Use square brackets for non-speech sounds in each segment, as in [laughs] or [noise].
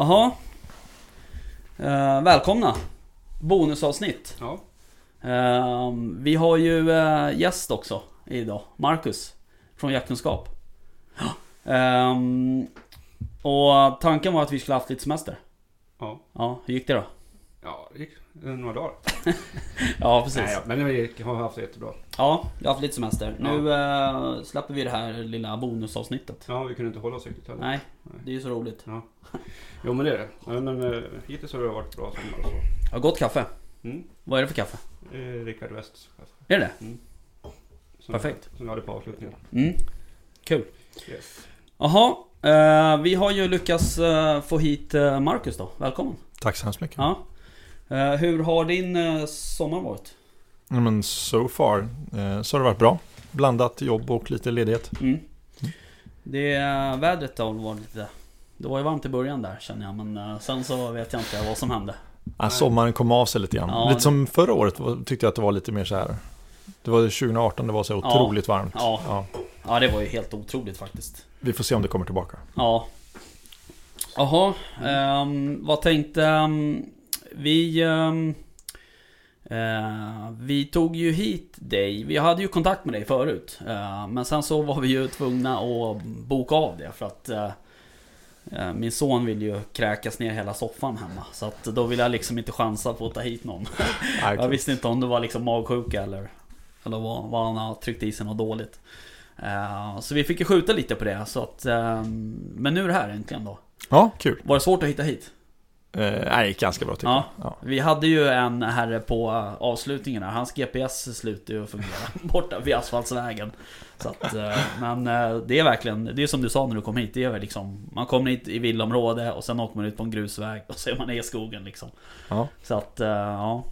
Jaha. Eh, välkomna. Bonusavsnitt. Ja. Eh, vi har ju eh, gäst också idag. Marcus. Från Jaktkunskap. Eh, och tanken var att vi skulle haft lite semester. Ja. Ja, hur gick det då? Ja, det gick några dagar. [laughs] Ja, precis. Nej, ja, men vi har haft det jättebra. Ja, jag har haft lite semester. Nu eh, släpper vi det här lilla bonusavsnittet. Ja, vi kunde inte hålla oss riktigt heller. Nej, det är ju så roligt. Ja. Jo, men det är det. Ja, men eh, hittills har det varit bra sommar och så. Jag har gott kaffe. Mm. Vad är det för kaffe? Eh, Rickard West. kaffe. Är det Som- Perfekt. Som vi hade på avslutningen. Mm. Kul. Yes. Jaha, eh, vi har ju lyckats eh, få hit Marcus då. Välkommen. Tack så hemskt mycket. Ja. Eh, hur har din eh, sommar varit? Ja, men so far eh, så har det varit bra. Blandat jobb och lite ledighet. Mm. Det eh, vädret har varit lite... Det var ju varmt i början där känner jag men sen så vet jag inte vad som hände. Ja, sommaren kom av sig lite grann. Ja. Lite som förra året tyckte jag att det var lite mer så här. Det var 2018 det var så Ja. otroligt varmt. Ja. Ja. Ja det var ju helt otroligt faktiskt. Vi får se om det kommer tillbaka. Ja. Jaha, ehm, vad tänkte... ehm, vi... eh, vi tog ju hit dig. Vi hade ju kontakt med dig förut. eh, men sen så var vi ju tvungna att boka av det för att... eh, min son vill ju kräkas ner hela soffan hemma. Så att då vill jag liksom inte chansa på att ta hit någon. [laughs] Jag visste inte om det var liksom magsjuka eller... Eller vad, vad han har tryckt i sig något dåligt. Så vi fick ju skjuta lite på det. Så att, ehm, men nu är det här äntligen då. Ja, kul. Var det svårt att hitta hit? Eh, nej, det gick ganska bra tycker Ja. jag. Ja. Vi hade ju en herre på eh, avslutningen här. Hans GPS slutade ju att fungera [laughs] borta vid asfaltsvägen. Så att, eh, men det är verkligen, det är som du sa när du kom hit. Det är väl liksom, man kommer hit i villaområde och sen åker man ut på en grusväg och så är man i skogen liksom. Ja. Så att, ja.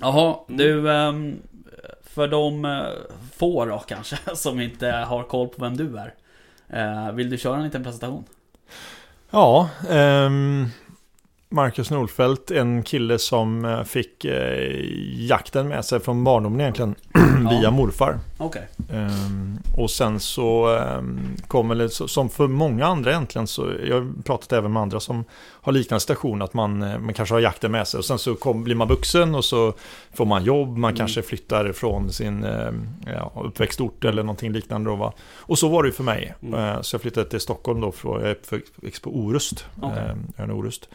Jaha, du. ehm, För de få då kanske [laughs] som inte har koll på vem du är. Vill du köra en liten presentation? Ja, ehm, Marcus Nordfeldt, en kille som eh, fick eh, jakten med sig från barndomen egentligen [clears throat] via morfar. Okej. Ehm, och sen så um, kom väl, som för många andra egentligen, så jag har pratat även med andra som har liknande station, att man, eh, man kanske har jakten med sig och sen så kom, blir man vuxen och så får man jobb, man Mm. kanske flyttar från sin ehm, ja, uppväxtort eller någonting liknande då va. Och så var det ju för mig. Mm. Eh, så jag flyttade till Stockholm då, för jag är uppväxt på Orust, Okej. ehm, Orust.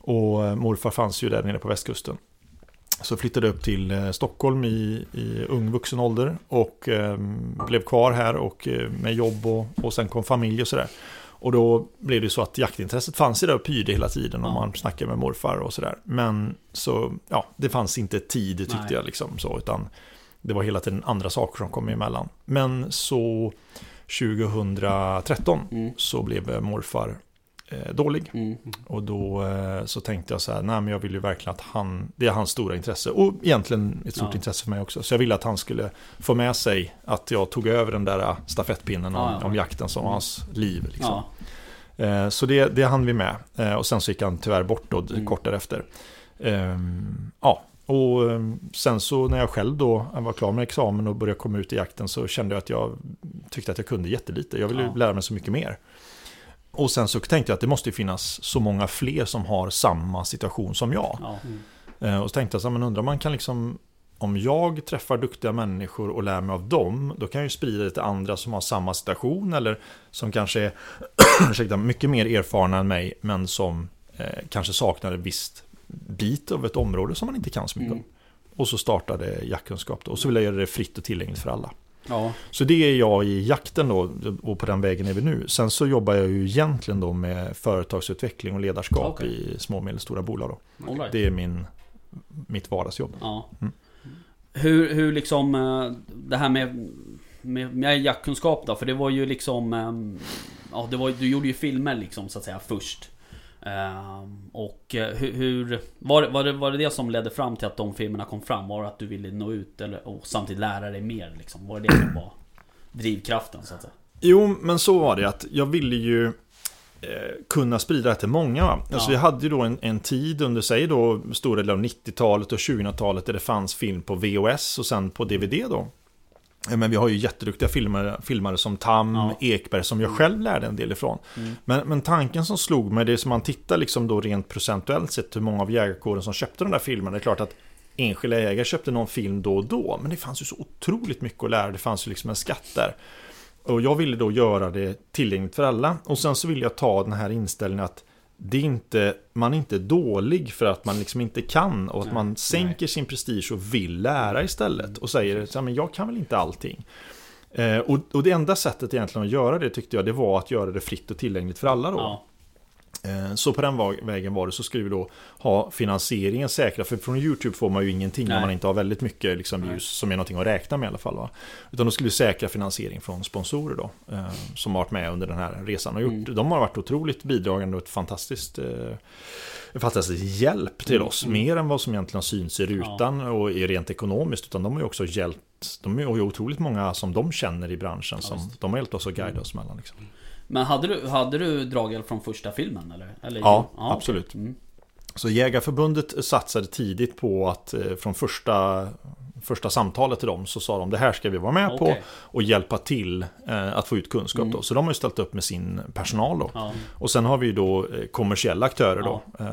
Och eh, morfar fanns ju där nere på västkusten. Så flyttade jag upp till eh, Stockholm i, i ung vuxen ålder och eh, blev kvar här och eh, med jobb och, och sen kom familj och sådär. Och då blev det så att jaktintresset fanns ju där och pyrde hela tiden om Ja. man snackade med morfar och sådär. Men så, ja, det fanns inte tid tyckte Nej. jag liksom så, utan det var hela tiden andra saker som kom emellan. Men så 2013 Mm. så blev morfar dålig. Mm. Och då eh, så tänkte jag så här, nej men jag vill ju verkligen att han, det är hans stora intresse. Och egentligen ett stort Ja. intresse för mig också. Så jag ville att han skulle få med sig att jag tog över den där eh, stafettpinnen om, Ja, ja. om jakten som var hans liv. Liksom. Eh, så det, det hann vi med. Eh, och sen så gick han tyvärr bort då, Mm. kort därefter. Ehm, ja, och ehm, sen så när jag själv då var klar med examen och började komma ut i jakten så kände jag att jag tyckte att jag kunde jättelite. Jag ville lära mig så mycket mer. Och sen så tänkte jag att det måste finnas så många fler som har samma situation som jag. Ja. Eh, Och så tänkte jag så men undrar man kan liksom om jag träffar duktiga människor och lär mig av dem, då kan jag ju sprida det till andra som har samma situation eller som kanske är [clears throat] ursäkta, mycket mer erfarna än mig, men som eh, kanske saknar en visst bit av ett område som man inte kan så mycket Mm. om. Och så startade jaktkunskap då, och så vill jag göra det fritt och tillgängligt för alla. Ja. Så det är jag i jakten då, och på den vägen är vi nu. Sen så jobbar jag ju egentligen då med företagsutveckling och ledarskap Okej. i små och medelstora bolag då. Right. Det är min, mitt vardagsjobb. Ja. Mm. Hur, hur liksom eh, det här med, med, med jaktkunskap då? För det var ju liksom... ehm, Ja, det var, du gjorde ju filmer liksom så att säga först. Ehm, och eh, hur... hur var, var, det, var det det som ledde fram till att de filmerna kom fram? Var det att du ville nå ut eller, och samtidigt lära dig mer liksom? Var det det som var drivkraften så att säga? Jo, men så var det att jag ville ju eh, kunna sprida det till många. Va? Alltså Ja. jag hade ju då en, en tid under, sig då, stora delar av 90-talet och 2000-talet där det fanns film på VHS och sen på DVD då. Men vi har ju jätteduktiga filmare, filmare som Tam, Ja. Ekberg som jag själv lärde en del ifrån. Mm. Men, men tanken som slog mig, det är som man tittar liksom då rent procentuellt sett hur många av jägarkåren som köpte de där filmerna. Det är klart att enskilda jägare köpte någon film då och då, men det fanns ju så otroligt mycket att lära. Det fanns ju liksom en skatt där. Och jag ville då göra det tillgängligt för alla. Och sen så ville jag ta den här inställningen att det är inte, man är inte dålig för att man liksom inte kan och att Nej, man sänker sin prestige och vill lära istället och säger så här, men jag kan väl inte allting. Eh, och, och det enda sättet egentligen att göra det tyckte jag det var att göra det fritt och tillgängligt för alla då. Ja. Eh, Så på den vägen var det så skulle vi då ha finansieringen säkra För från YouTube får man ju ingenting Nej. om man inte har väldigt mycket liksom, views Som är någonting att räkna med i alla fall va? Utan då skulle vi säkra finansiering från sponsorer då eh, Som har varit med under den här resan och gjort Mm. De har varit otroligt bidragande och ett fantastiskt eh, en fantastisk hjälp till Mm, oss Mer än vad som egentligen syns i rutan och är rent ekonomiskt Utan de har ju också hjälpt De är ju otroligt många som de känner i branschen som visst. De har hjälpt oss att guida oss mellan liksom. Men hade du, hade du draghjälp från första filmen eller? eller Ja, okej. absolut. Mm. Så Jägarförbundet satsade tidigt på att eh, från första, första samtalet till dem så sa de det här ska vi vara med på Okej. och hjälpa till eh, att få ut kunskap Mm. då. Så de har ju ställt upp med sin personal då. Ja. Och sen har vi ju då eh, kommersiella aktörer Ja. då, eh,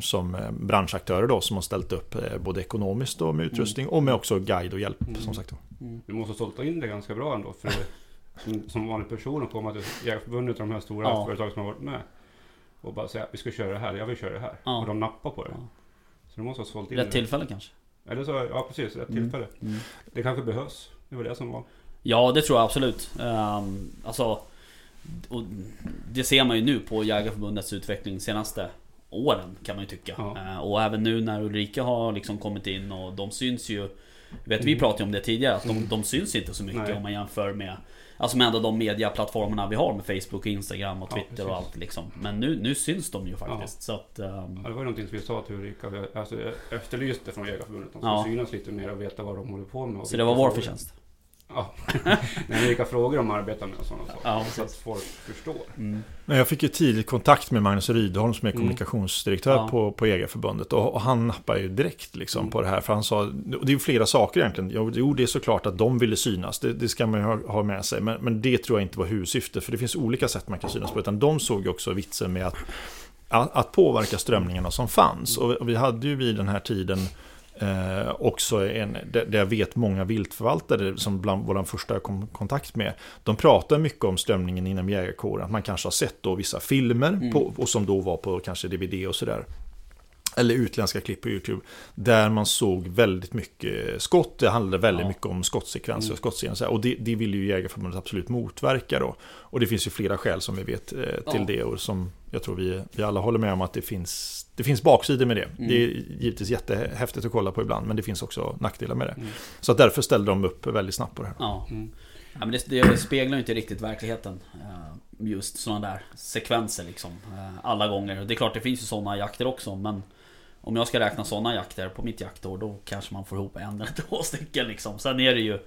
som branschaktörer då som har ställt upp eh, både ekonomiskt och med utrustning och med också guide och hjälp Mm. som sagt. Då. Du måste ha sålt in det ganska bra ändå. För som, som vanlig person att komma till Jägarförbundet och de här stora Ja. företag som har varit med. Och bara säga vi ska köra det här, jag vill köra det här. Ja. Och de nappar på det. Ja. Så du måste ha sålt in Rätt det. tillfälle kanske? Eller så, ja precis, rätt Mm. tillfälle. Mm. Det kanske behövs. Det var det som var. Ja, det tror jag absolut. Um, alltså, och det ser man ju nu på Jägarförbundets utveckling senaste åren kan man ju tycka. Ja. Eh, och även nu när Ulrika har liksom kommit in och de syns ju Vet vi Mm. pratade ju om det tidigare, att de, Mm. de syns inte så mycket Nej. om man jämför med Alltså med ändå de mediaplattformarna vi har med Facebook, Instagram och Ja, Twitter och precis. allt liksom. Men nu, nu syns de ju faktiskt. Så att, ehm, Ja, det var ju någonting som vi sa till Ulrika. Alltså, efterlyste från Jägarförbundet. De ska Ja. synas lite mer och veta vad de håller på med. och så det var vår förtjänst. Ja. [laughs] Vilka frågor de arbetar med och sådana saker. Ja, så att folk förstår. Mm. Men jag fick ju tidigt kontakt med Magnus Rydholm som är Mm. kommunikationsdirektör Ja. på, på Jägarförbundet och, och han nappade ju direkt liksom Mm. på det här för han sa, och det är ju flera saker egentligen, Jo, det är såklart att de ville synas, det, det ska man ju ha, ha med sig, men, men det tror jag inte var huvudsyftet för det finns olika sätt man kan synas på, utan de såg ju också vitsen med att, att, att påverka strömningarna som fanns och, och vi hade ju vid den här tiden Eh, också en, där jag vet många viltförvaltare som bland våra första jag kom kontakt med. De pratar mycket om strömningen inom jägarkåren. Att man kanske har sett då vissa filmer Mm. på, och som då var på kanske DVD och sådär. Eller utländska klipp på YouTube. Där man såg väldigt mycket skott. Det handlade väldigt Ja. mycket om skottsekvenser Mm. och skottscener. Och det, det vill ju Jägarförbundet absolut motverka då. Och det finns ju flera skäl som vi vet eh, till Ja. det. Och som jag tror vi, vi alla håller med om att det finns, det finns baksidor med det. Mm. Det är givetvis jättehäftigt att kolla på ibland. Men det finns också nackdelar med det. Mm. Så att därför ställde de upp väldigt snabbt på det här. Ja. Mm. Ja, men det, det speglar inte riktigt verkligheten. eh, Just sådana där sekvenser liksom. eh, Alla gånger. Det är klart det finns ju sådana jakter också men Om jag ska räkna sådana jakter på mitt jaktår då kanske man får ihop en eller två [laughs] stycken liksom. Sen är det ju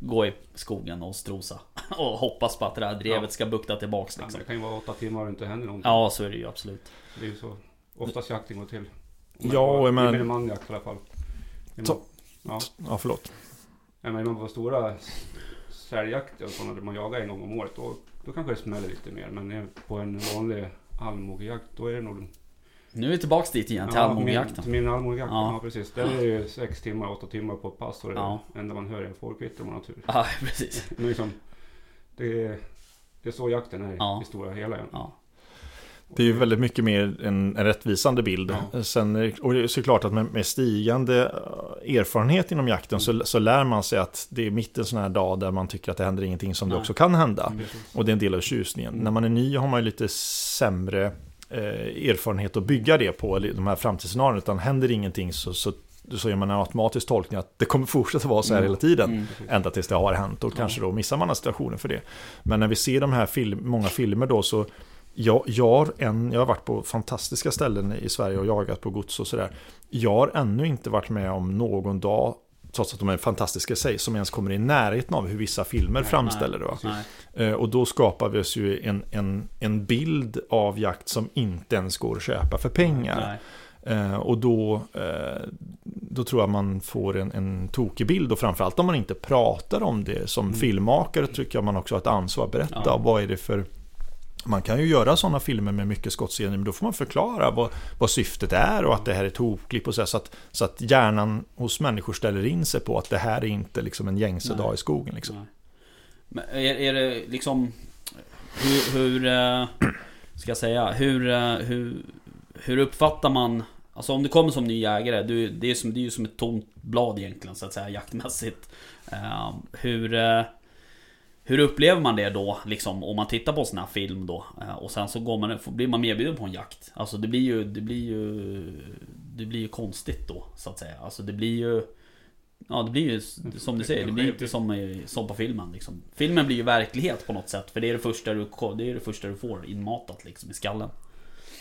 Gå i skogen och strosa. [laughs] Och hoppas på att det där drevet Ja. ska bukta tillbaks Ja, liksom. det kan ju vara åtta timmar och inte händer någonting. Ja så är det ju absolut. Det är ju så oftast jakten går till. Ja, och jag menar- Gemene manjakt i alla fall. Man- Ja, Ja, förlåt. är man på stora säljakter och sådana där man jagar en gång om året då, då kanske det smäller lite mer. Men på en vanlig allmogejakt då är det nog... Nu är vi tillbaks dit igen till Ja, allmogejakten. Min, min allmogejakt, Ja. ja. precis. Där är det ju sex timmar, åtta timmar på ett pass och det Ja. enda man hör är en fårkvitter om man har tur. Ja [laughs] precis. Men liksom, det är, det är så jakten är Ja. i stora hela. Ja. Det är ju väldigt mycket mer en, en rättvisande bild. Ja. Sen, är det- och det är såklart att med, med stigande eh, erfarenhet inom jakten så, så lär man sig att det är mitt i en sån här dag där man tycker att det händer ingenting som det Nej. också kan hända. Precis. Och det är en del av tjusningen. Mm. När man är ny har man ju lite sämre erfarenhet att bygga det på, eller de här framtidsscenarierna. Utan händer ingenting så, så, så gör man en automatisk tolkning att det kommer fortsätta vara så här Mm. hela tiden. Mm. Ända tills det har hänt och Ja. kanske då missar man situationer för det. Men när vi ser de här film, många filmer då så jag, jag, har en, jag har varit på fantastiska ställen i Sverige och jagat på gods och sådär. Jag har ännu inte varit med om någon dag, trots att de är fantastiska i sig, som ens kommer i närheten av hur vissa filmer Nej, framställer det. Nej. Eh, Och då skapar vi oss ju en, en, en bild av jakt som inte ens går att köpa för pengar. Eh, och då, eh, då tror jag man får en, en tokig bild och framförallt om man inte pratar om det som Mm. filmmakare tycker jag man också har ett ansvar att berätta. Ja. Vad är det för man kan ju göra sådana filmer med mycket skottscener men då får man förklara vad, vad syftet är och att det här är ett hopklipp och så, här, så, att, så att hjärnan hos människor ställer in sig på att det här är inte liksom en gängse Nej. dag i skogen. Liksom. Men är, är det liksom... Hur... hur eh, ska jag säga? Hur, eh, hur, hur uppfattar man... Alltså om du kommer som ny jägare, du, det, är som, det är ju som ett tomt blad egentligen så att säga jaktmässigt. Eh, hur hur upplever man det då, liksom, om man tittar på en sån här film då? Eh, och sen så går man, blir man medbjuden på en jakt. Alltså det blir ju, det blir ju... Det blir ju konstigt då, så att säga. Alltså det blir ju... Ja, det blir ju som du säger, det blir ju inte som, i- som på filmen liksom. Filmen blir ju verklighet på något sätt, för det är det första du, det är det första du får inmatat liksom i skallen.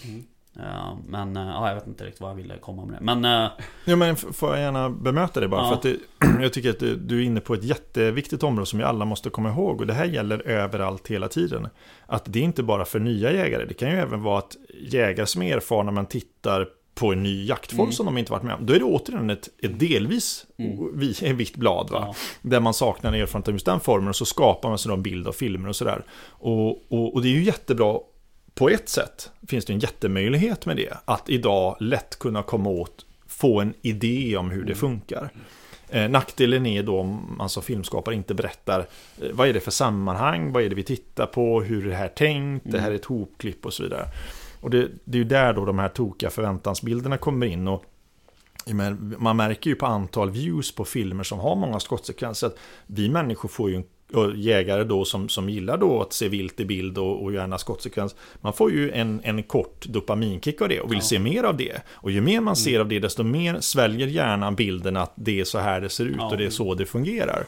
Mm. Ja, men, eh, ja, jag vet inte riktigt vad jag ville komma med det. Men, eh, Ja, men får jag gärna bemöta det bara? Ja. För att det, [clears throat] jag tycker att du är inne på ett jätteviktigt område som vi alla måste komma ihåg. Och det här gäller överallt hela tiden. Att det är inte bara för nya jägare. Det kan ju även vara att jägare som är erfarna men tittar på en ny jaktform Mm. som de inte varit med om. Då är det återigen ett, ett delvis Mm. [laughs] vitt blad. Va? ja, Där man saknar erfarenhet av just den formen och så skapar man sig en bild av filmer och sådär. Och, och, och det är ju jättebra på ett sätt. Finns det en jättemöjlighet med det. Att idag lätt kunna komma åt, få en idé om hur det funkar. Eh, nackdelen är då om man som filmskapare inte berättar eh, vad är det för sammanhang, vad är det vi tittar på, hur är det här tänkt, det här är ett hopklipp och så vidare. Och det, det är ju där då de här tokiga förväntansbilderna kommer in. Och man märker ju på antal views på filmer som har många skottsekvenser att vi människor får ju en jägare då som, som gillar då att se vilt i bild och, och gärna skottsekvens. Man får ju en, en kort dopaminkick av det och vill Ja. se mer av det. Och ju mer man ser av det desto mer sväljer hjärnan bilden att det är så här det ser ut Ja. och det är så det fungerar.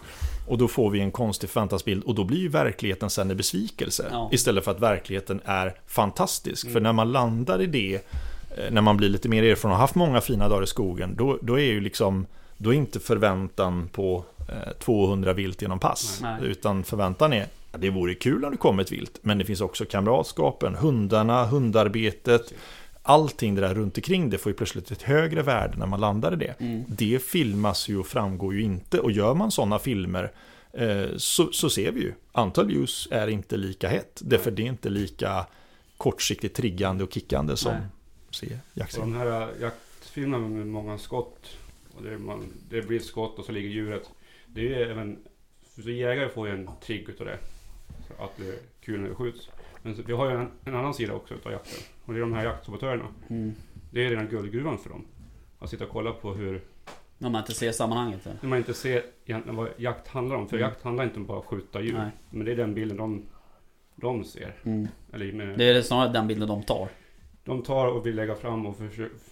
Och då får vi en konstig fantasbild och då blir ju verkligheten sen en besvikelse. Ja. Istället för att verkligheten är fantastisk. För när man landar i det, eh, när man blir lite mer erfaren och har haft många fina dagar i skogen, då, då är ju liksom, då är inte förväntan på eh, 200 vilt genom pass. Nej. Utan förväntan är, det vore kul om det kom ett vilt, men det finns också kamratskapen, hundarna, hundarbetet, allting det där runt omkring det får ju plötsligt ett högre värde när man landar i det. mm, Det filmas ju och framgår ju inte. Och gör man sådana filmer eh, så, så ser vi ju. Antal views är inte lika hett. Därför det är inte lika kortsiktigt triggande och kickande som Nej. se Och jaktfilm. de här äh, jaktfilmerna med många skott. Det, man, det blir ett skott och så ligger djuret. Det är även... Så jägare får ju en trigg utav det. Att det är kul när det skjuts. Men vi har ju en, en annan sida också utav jakten. Och det är de här jaktsabotörerna. mm. Det är redan guldgruvan för dem. Att sitta och kolla på hur... När man inte ser sammanhanget. eller? När man inte ser egentligen vad jakt handlar om. För Mm. jakt handlar inte om bara att skjuta djur. Nej. Men det är den bilden de, de ser. Mm. Eller med, Det är snarare den bilden de tar. De tar och vill lägga fram och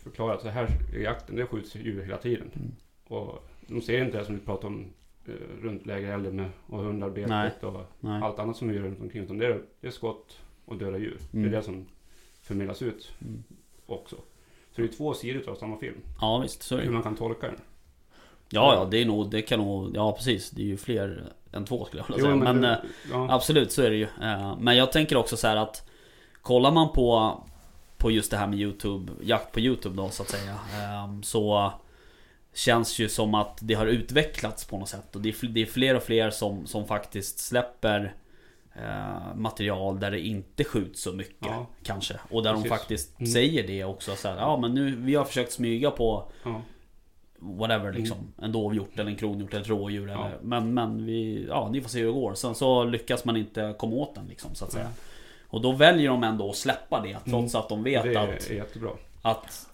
förklara att så här är jakten, det skjuts djur hela tiden. Mm. Och de ser inte det som vi pratar om eh, runt lägerelden med och hundarbetet Nej. och Nej. allt annat som vi gör runt omkring. Utan det är, det är skott och döda djur. Det Mm. är det som förmedlas ut Mm. också. Så det är två sidor av samma film. Ja visst, så är det Hur man kan tolka den. Ja, ja, det är nog, det kan nog, ja precis. Det är ju fler än två skulle jag vilja säga. Men det- eh, ja, absolut, så är det ju. Eh, Men jag tänker också så här att Kollar man på På just det här med YouTube, jakt på YouTube då så att säga. eh, Så Känns ju som att det har utvecklats på något sätt. Och det är, fler och fler som, som faktiskt släpper eh, Material där det inte skjuts så mycket Ja. Kanske. Och där de Precis. faktiskt Mm. säger det också. Så här, ja men nu, vi har försökt smyga på ja. whatever liksom. En dovhjort eller en kronhjort eller ett rådjur. Ja. Eller, men, men vi, ja, ni får se hur det går. Sen så lyckas man inte komma åt den liksom så att säga. Nej. Och då väljer de ändå att släppa det. Trots Mm. att de vet Det att, jättebra. att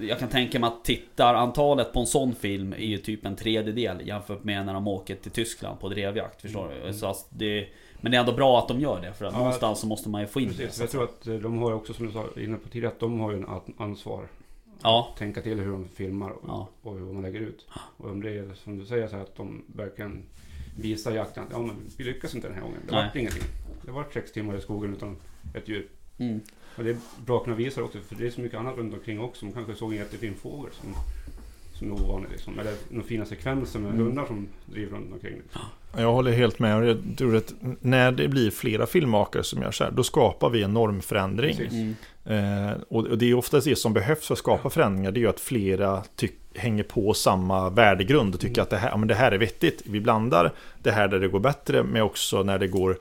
jag kan tänka mig att tittarantalet på en sån film är ju typ en tredjedel jämfört med när de åker till Tyskland på drevjakt. Förstår du? Mm. Så att det, men det är ändå bra att de gör det för att Ja, någonstans så måste man ju få in det. Precis. så Jag att tror att eh, de har ju också, som du sa inne på tidigare, att de har ju en an- ansvar. Ja, Tänka till hur de filmar och, ja, och hur man lägger ut. Och om det är som du säger så här att de verkligen visar jakten. Ja men vi lyckas inte den här gången. Det vart ingenting. Det var sex timmar i skogen utan ett djur. mm, Och det är bra att kunna visa också för det är så mycket annat runt omkring också. Man kanske såg en jättefin fågel som som är ovanlig. Liksom. Eller några fina sekvenser med Mm. hundar som driver runt omkring. Liksom. Jag håller helt med. Och Jag tror att när det blir flera filmmakare som gör så här, då skapar vi en normförändring. Mm. Eh, och det är oftast det som behövs för att skapa förändringar. Det är ju att flera tyck- hänger på samma värdegrund och tycker Mm. att det här, ja, men det här är vettigt. Vi blandar det här där det går bättre med också när det går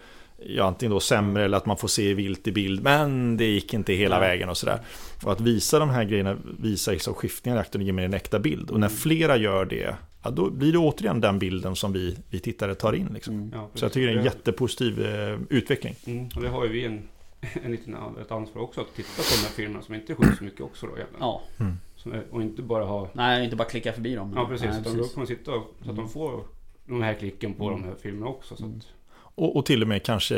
ja, antingen då sämre eller att man får se vilt i bild. Men det gick inte hela vägen och sådär. Och att visa de här grejerna, visa liksom skiftningar i akten och ge mig en äkta bild. Och när Mm. flera gör det, ja, då blir det återigen den bilden som vi, vi tittare tar in. Liksom. Mm. Ja, Så jag tycker det är en precis. jättepositiv eh, utveckling. Mm, och det har ju vi en, en liten, ett ansvar också att titta på de här filmerna som inte skjuts så mycket också då egentligen. Ja, Som är, och inte bara ha... nej inte bara klicka förbi dem. Ja precis, Nej, utan då kan man sitta och, så att de Mm. får den här klicken på Mm. de här filmerna också. Så att, Mm. Och, och till och med kanske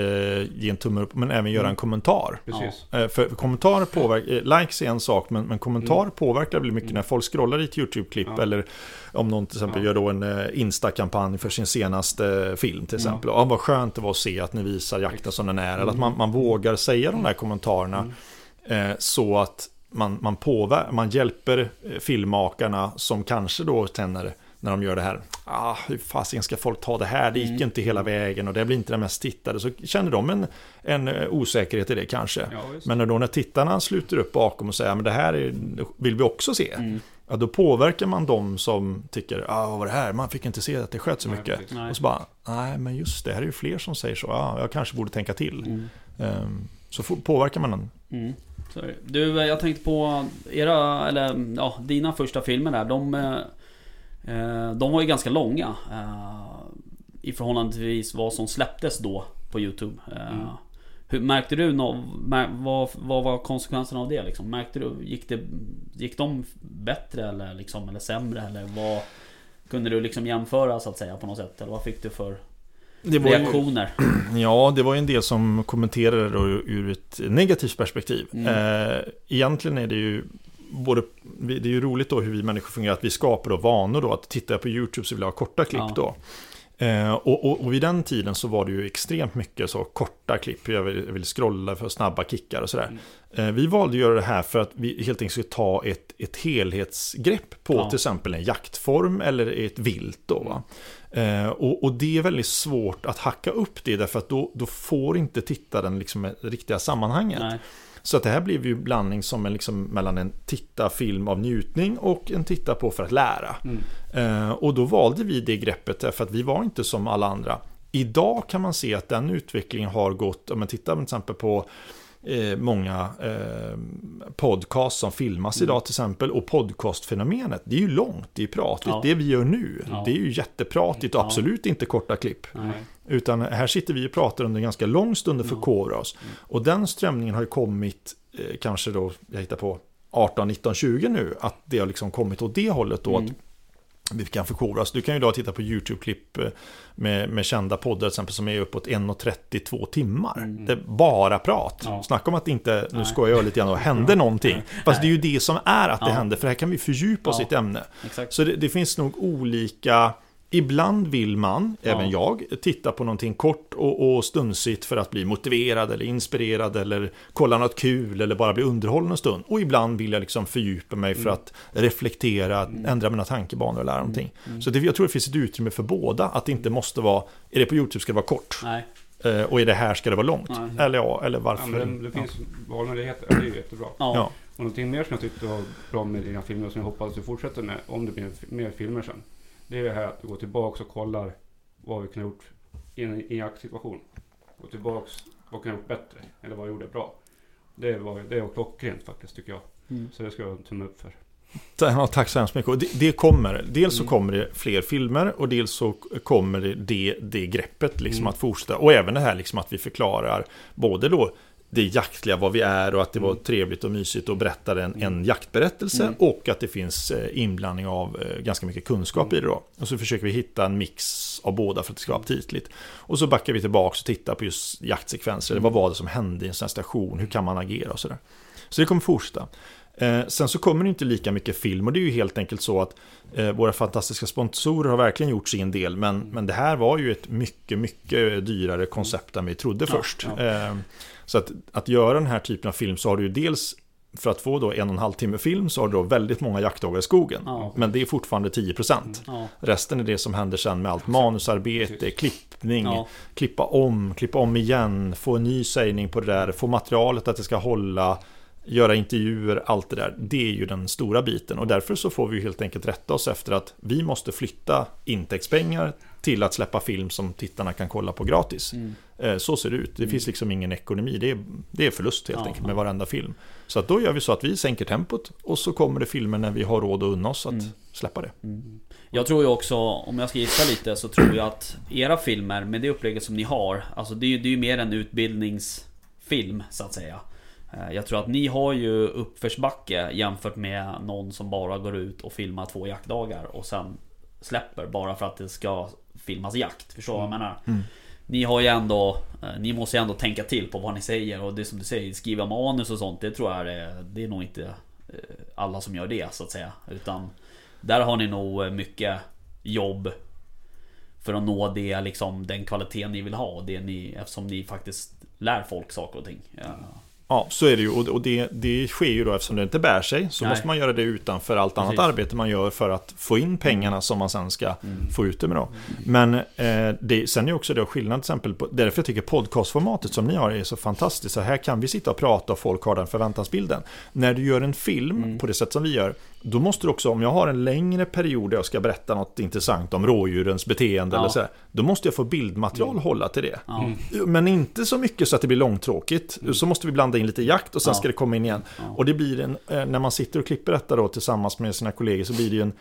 ge en tumme upp, men även göra en Mm. kommentar. precis. Eh, För kommentarer påverkar, eh, likes är en sak, men, men kommentarer Mm. påverkar väldigt mycket Mm. när folk scrollar i ett YouTube-klipp Ja. eller om någon till exempel Ja. gör då en eh, Insta-kampanj för sin senaste film till Ja. exempel. Ja, vad skönt det var att se att ni visar jakten som den är, eller att man, man vågar säga de där kommentarerna Mm. eh, så att man, man, påver- man hjälper filmmakarna som kanske då tänner när de gör det här. Ah, hur fasiken ska folk ta det här? Det gick Mm. inte hela vägen och det blir inte det mest tittade. Så känner de en, en eh, osäkerhet i det kanske. Ja. Men när då när tittarna sluter upp bakom och säger men det här är, vill vi också se. Mm. Ja, då påverkar man dem som tycker, ah, vad var det här? Man fick inte se att det sköt så Nej, mycket. Nej. Och så bara, nej men just det, här är ju fler som säger så. Ja, jag kanske borde tänka till. Mm. Ehm, så påverkar man den. Mm. Du, eh, jag tänkte på era, eller ja, dina första filmer där. De, eh, de var ju ganska långa. Eh, I förhållande till vad som släpptes då på YouTube. Eh, Mm. hur, märkte du mär, vad, vad var konsekvenserna av det liksom? Märkte du, gick, det, gick de bättre eller, liksom, eller sämre? Eller vad kunde du liksom jämföra så att säga på något sätt? Eller vad fick du för Det var ju, reaktioner? [clears throat] ja, det var ju en del som kommenterade då ur ett negativt perspektiv. Mm. Eh, egentligen är det ju både, det är ju roligt då hur vi människor fungerar, att vi skapar då vanor då, att titta på YouTube så vill jag ha korta klipp Ja. då. Eh, och, och, och vid den tiden så var det ju extremt mycket så korta klipp, jag vill, jag vill scrolla för snabba kickar och sådär. Mm. Eh, vi valde att göra det här för att vi helt enkelt skulle ta ett, ett helhetsgrepp på Ja. till exempel en jaktform eller ett vilt då. Va? Eh, och, och det är väldigt svårt att hacka upp det därför att då, då får inte tittaren liksom riktiga sammanhanget. Nej. Så att det här blev ju blandning som en, liksom, mellan en titta-film av njutning och en titta på för att lära. Mm. Eh, och då valde vi det greppet därför att vi var inte som alla andra. Idag kan man se att den utvecklingen har gått, om man tittar till exempel på eh, många eh, podcast som filmas Mm. idag till exempel och podcastfenomenet, det är ju långt, det är pratigt, Ja. det vi gör nu, Ja. det är ju jättepratigt och Ja. absolut inte korta klipp. Nej. Utan här sitter vi och pratar under en ganska lång stund och förkovrar oss. Mm. Och den strömningen har ju kommit, eh, kanske då, jag hittar på 18, 19, 20 nu, att det har liksom kommit åt det hållet då. Mm. Att vi kan förkovra oss. Du kan ju idag titta på YouTube-klipp eh, med, med kända poddar till exempel som är uppåt 1.32 timmar. Mm. Det är bara prat. Ja. Snacka om att inte, nu skojar jag lite grann, och hände någonting. Fast det är ju det som är att det Ja. händer, för här kan vi fördjupa oss Ja. i ett ämne. Exakt. Så det, det finns nog olika Ibland vill man, Ja. även jag, titta på någonting kort och, och stundsigt för att bli motiverad eller inspirerad eller kolla något kul eller bara bli underhållen en stund. Och ibland vill jag liksom fördjupa mig för Mm. att reflektera, Mm. ändra mina tankebanor och lära någonting. Mm. Så det, jag tror det finns ett utrymme för båda, att det inte måste vara, är det på YouTube ska det vara kort Nej. eh, och är det här ska det vara långt. Nej. Eller ja, eller varför. Ja, det, det finns valmöjligheter, det är ju jättebra. Ja. Ja. Och någonting mer som jag tyckte var bra med dina filmer som jag hoppas du fortsätter med om det blir mer filmer sen. Det är det här att du går tillbaka och kollar vad vi kunde ha gjort i en, i en jaktsituation. Gå tillbaks, vad kunde jag gjort bättre? Eller vad jag gjorde bra? Det var, det var klockrent faktiskt tycker jag. Mm. Så det ska jag tumme upp för. Ja, tack så hemskt mycket. Och det, det kommer. Dels så Mm. kommer det fler filmer och dels så kommer det det, det greppet liksom Mm. att fortsätta. Och även det här liksom att vi förklarar både då det jaktliga, vad vi är och att det var Mm. trevligt och mysigt och berättar en, en Mm. jaktberättelse Mm. och att det finns eh, inblandning av eh, ganska mycket kunskap Mm. i det då. Och så försöker vi hitta en mix av båda för att det ska vara aptitligt. Och så backar vi tillbaka och tittar på just jaktsekvenser. Mm. Vad var det som hände i en sån här station? Hur kan man agera och sådär. Så det kommer fortsätta. Eh, sen så kommer det inte lika mycket film och det är ju helt enkelt så att eh, våra fantastiska sponsorer har verkligen gjort sin del men, Mm. men det här var ju ett mycket, mycket dyrare koncept än vi trodde Ja, först. ja. Eh, så att, att göra den här typen av film så har du ju dels för att få då en och en halv timme film så har du då väldigt många jaktdagar i skogen. Ja. Men det är fortfarande 10%. Ja. Resten är det som händer sen med allt manusarbete, klippning, Ja. klippa om, klippa om igen, få en ny sägning på det där, få materialet att det ska hålla, göra intervjuer, allt det där. Det är ju den stora biten och därför så får vi helt enkelt rätta oss efter att vi måste flytta intäktspengar till att släppa film som tittarna kan kolla på gratis. Mm. Eh, Så ser det ut. Det finns liksom ingen ekonomi. Det är, det är förlust helt Ja, enkelt med varenda film. Så att då gör vi så att vi sänker tempot och så kommer det filmer när vi har råd att unna oss att Mm. släppa det. Jag tror ju också, om jag ska gissa lite, så tror jag att era filmer med det upplägget som ni har, alltså det är ju, det är mer en utbildningsfilm så att säga. Eh, Jag tror att ni har ju uppförsbacke jämfört med någon som bara går ut och filmar två jaktdagar och sen släpper bara för att det ska filmas jakt. Förstår du vad jag menar? Ni har ju ändå, eh, ni måste ju ändå tänka till på vad ni säger och det som du säger, skriva manus och sånt, det tror jag är, det är nog inte eh, alla som gör det så att säga. Utan där har ni nog eh, mycket jobb för att nå det, liksom, den kvalitet ni vill ha. och Det ni, eftersom ni faktiskt lär folk saker och ting. Ja. Ja, så är det ju. Och det, det sker ju då eftersom det inte bär sig. Så Nej. måste man göra det utanför allt annat Precis. Mm. arbete man gör för att få in pengarna som man sen ska få ut det med. Då. Men eh, det, sen är också det skillnad till exempel. På, därför jag tycker podcastformatet som ni har är så fantastiskt. Så här kan vi sitta och prata och folk har den förväntansbilden. När du gör en film Mm. på det sätt som vi gör. Då måste du också, om jag har en längre period där jag ska berätta något intressant om rådjurens beteende Ja. eller så här, Då måste jag få bildmaterial hålla till det. Ja. Men inte så mycket så att det blir långtråkigt. Så måste vi blanda in lite jakt och sen Ja. ska det komma in igen. Och det blir en, eh, när man sitter och klipper detta då tillsammans med sina kollegor så blir det ju en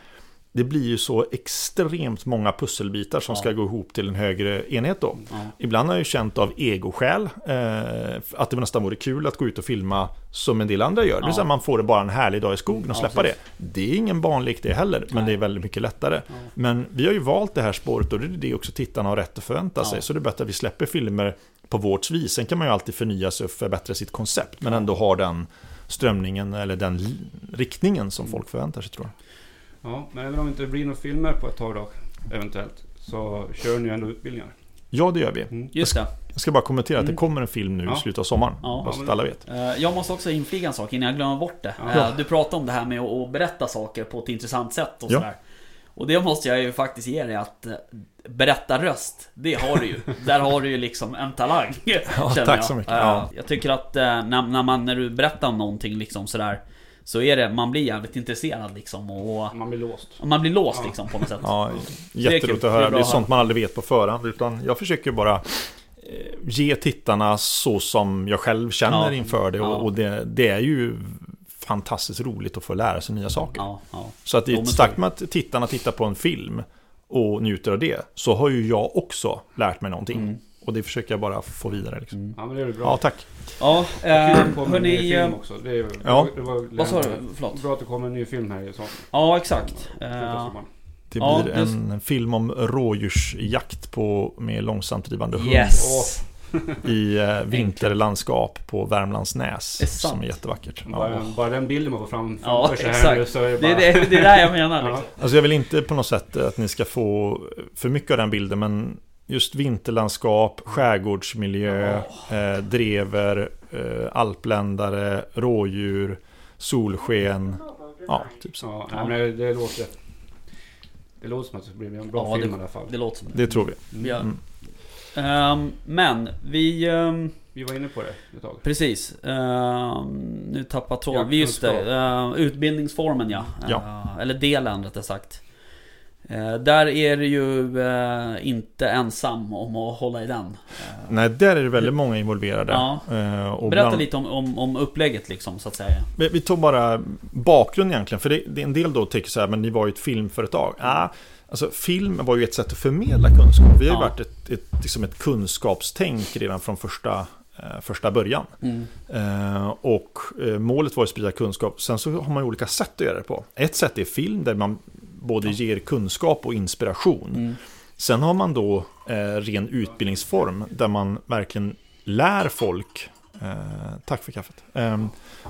det blir ju så extremt många pusselbitar som Ja. ska gå ihop till en högre enhet då. Ja. Ibland har jag ju känt av egoskäl eh, att det nästan vore kul att gå ut och filma som en del andra gör. Det vill säga Ja. man får det bara en härlig dag i skogen och Ja, släppa det. Det är ingen barnlek det heller, men Nej. det är väldigt mycket lättare. Ja. Men vi har ju valt det här spåret och det är det också tittarna har rätt att förvänta Ja. sig. Så det är bättre att vi släpper filmer på vårt vis. Sen kan man ju alltid förnya sig och förbättra sitt koncept, men Ja. ändå ha den strömningen eller den riktningen Mm. som folk förväntar sig tror jag. Ja, men även om det inte blir några filmer på ett tag då, eventuellt, så kör ni ändå utbildningar. Ja, det gör vi. Mm. Just det. Jag ska bara kommentera att det Mm. kommer en film nu Ja. i slutet av sommaren. Ja. bara så att alla vet. Eh, Jag måste också inflika en sak innan jag glömmer bort det. Ja. Eh, Du pratade om det här med att berätta saker på ett intressant sätt och Ja. sådär. Och det måste jag ju faktiskt ge dig att eh, berätta röst, det har du ju. [laughs] Där har du ju liksom en talang. känner tack jag. så mycket. Ja. Jag tycker att när, när, man, när du berättar om någonting liksom sådär Så är det, man blir jävligt intresserad liksom och Man blir låst. man blir låst Ja. liksom på något sätt. Ja, jätteroligt att Det är höra. Det är sånt man aldrig vet på förhand. Utan jag försöker bara eh, ge tittarna så som jag själv känner Ja. inför det. Och, och det, det är ju fantastiskt roligt att få lära sig nya saker. Ja, ja. Så att i takt med att tittarna tittar på en film och njuter av det så har ju jag också lärt mig någonting. Mm. Och det försöker jag bara få vidare. Liksom. Ja, men det är väl bra. Ja, tack. Ja, eh, det ny hörni... film eh, också. Det är, Ja. det var, Vad sa du? Förlåt. Bra att det kommer en ny film här i sommar. Ja, exakt. Eh, sommaren. Det Ja, blir det- en film om rådjursjakt på, med långsamt drivande hund Yes! [laughs] i vinterlandskap på Värmlandsnäs. Det är som är jättevackert. Ja. Bara, bara den bilden man får fram Ja, sig här exakt. nu så är det Det är bara... det, det är det jag menar [laughs] Ja. liksom. Alltså jag vill inte på något sätt att ni ska få för mycket av den bilden, men just vinterlandskap, skärgårdsmiljö, eh, drever, eh, alpländare, rådjur, solsken. Ja, typ så. Ja, nej, men det, låter... Det låter som att det blir en bra Ja, film det- i alla fall. Det låter som det. Det tror vi. Ja. Mm. Ehm, men vi... ehm, Vi var inne på det ett tag. precis. Ehm, nu tappar tråden. Ja, Vi just det. ehm, utbildningsformen ja. Ja. Eh, eller delen rättare sagt. Eh, där är du ju eh, inte ensam om att hålla i den. Eh, Nej, där är det väldigt många involverade. Ja. Och Berätta bland- lite om, om, om upplägget liksom så att säga. Vi, vi tog bara bakgrund egentligen, för det, det är en del då tycker så här, men ni var ju ett filmföretag. Ah, alltså film var ju ett sätt att förmedla kunskap. Vi har ju Ja. varit ett, ett, liksom ett kunskapstänk redan från första, första början. Mm. Eh, och målet var att sprida kunskap. Sen så har man ju olika sätt att göra det på. Ett sätt är film där man både ger kunskap och inspiration. Mm. Sen har man då eh, ren utbildningsform där man verkligen lär folk eh, Tack för kaffet. Eh,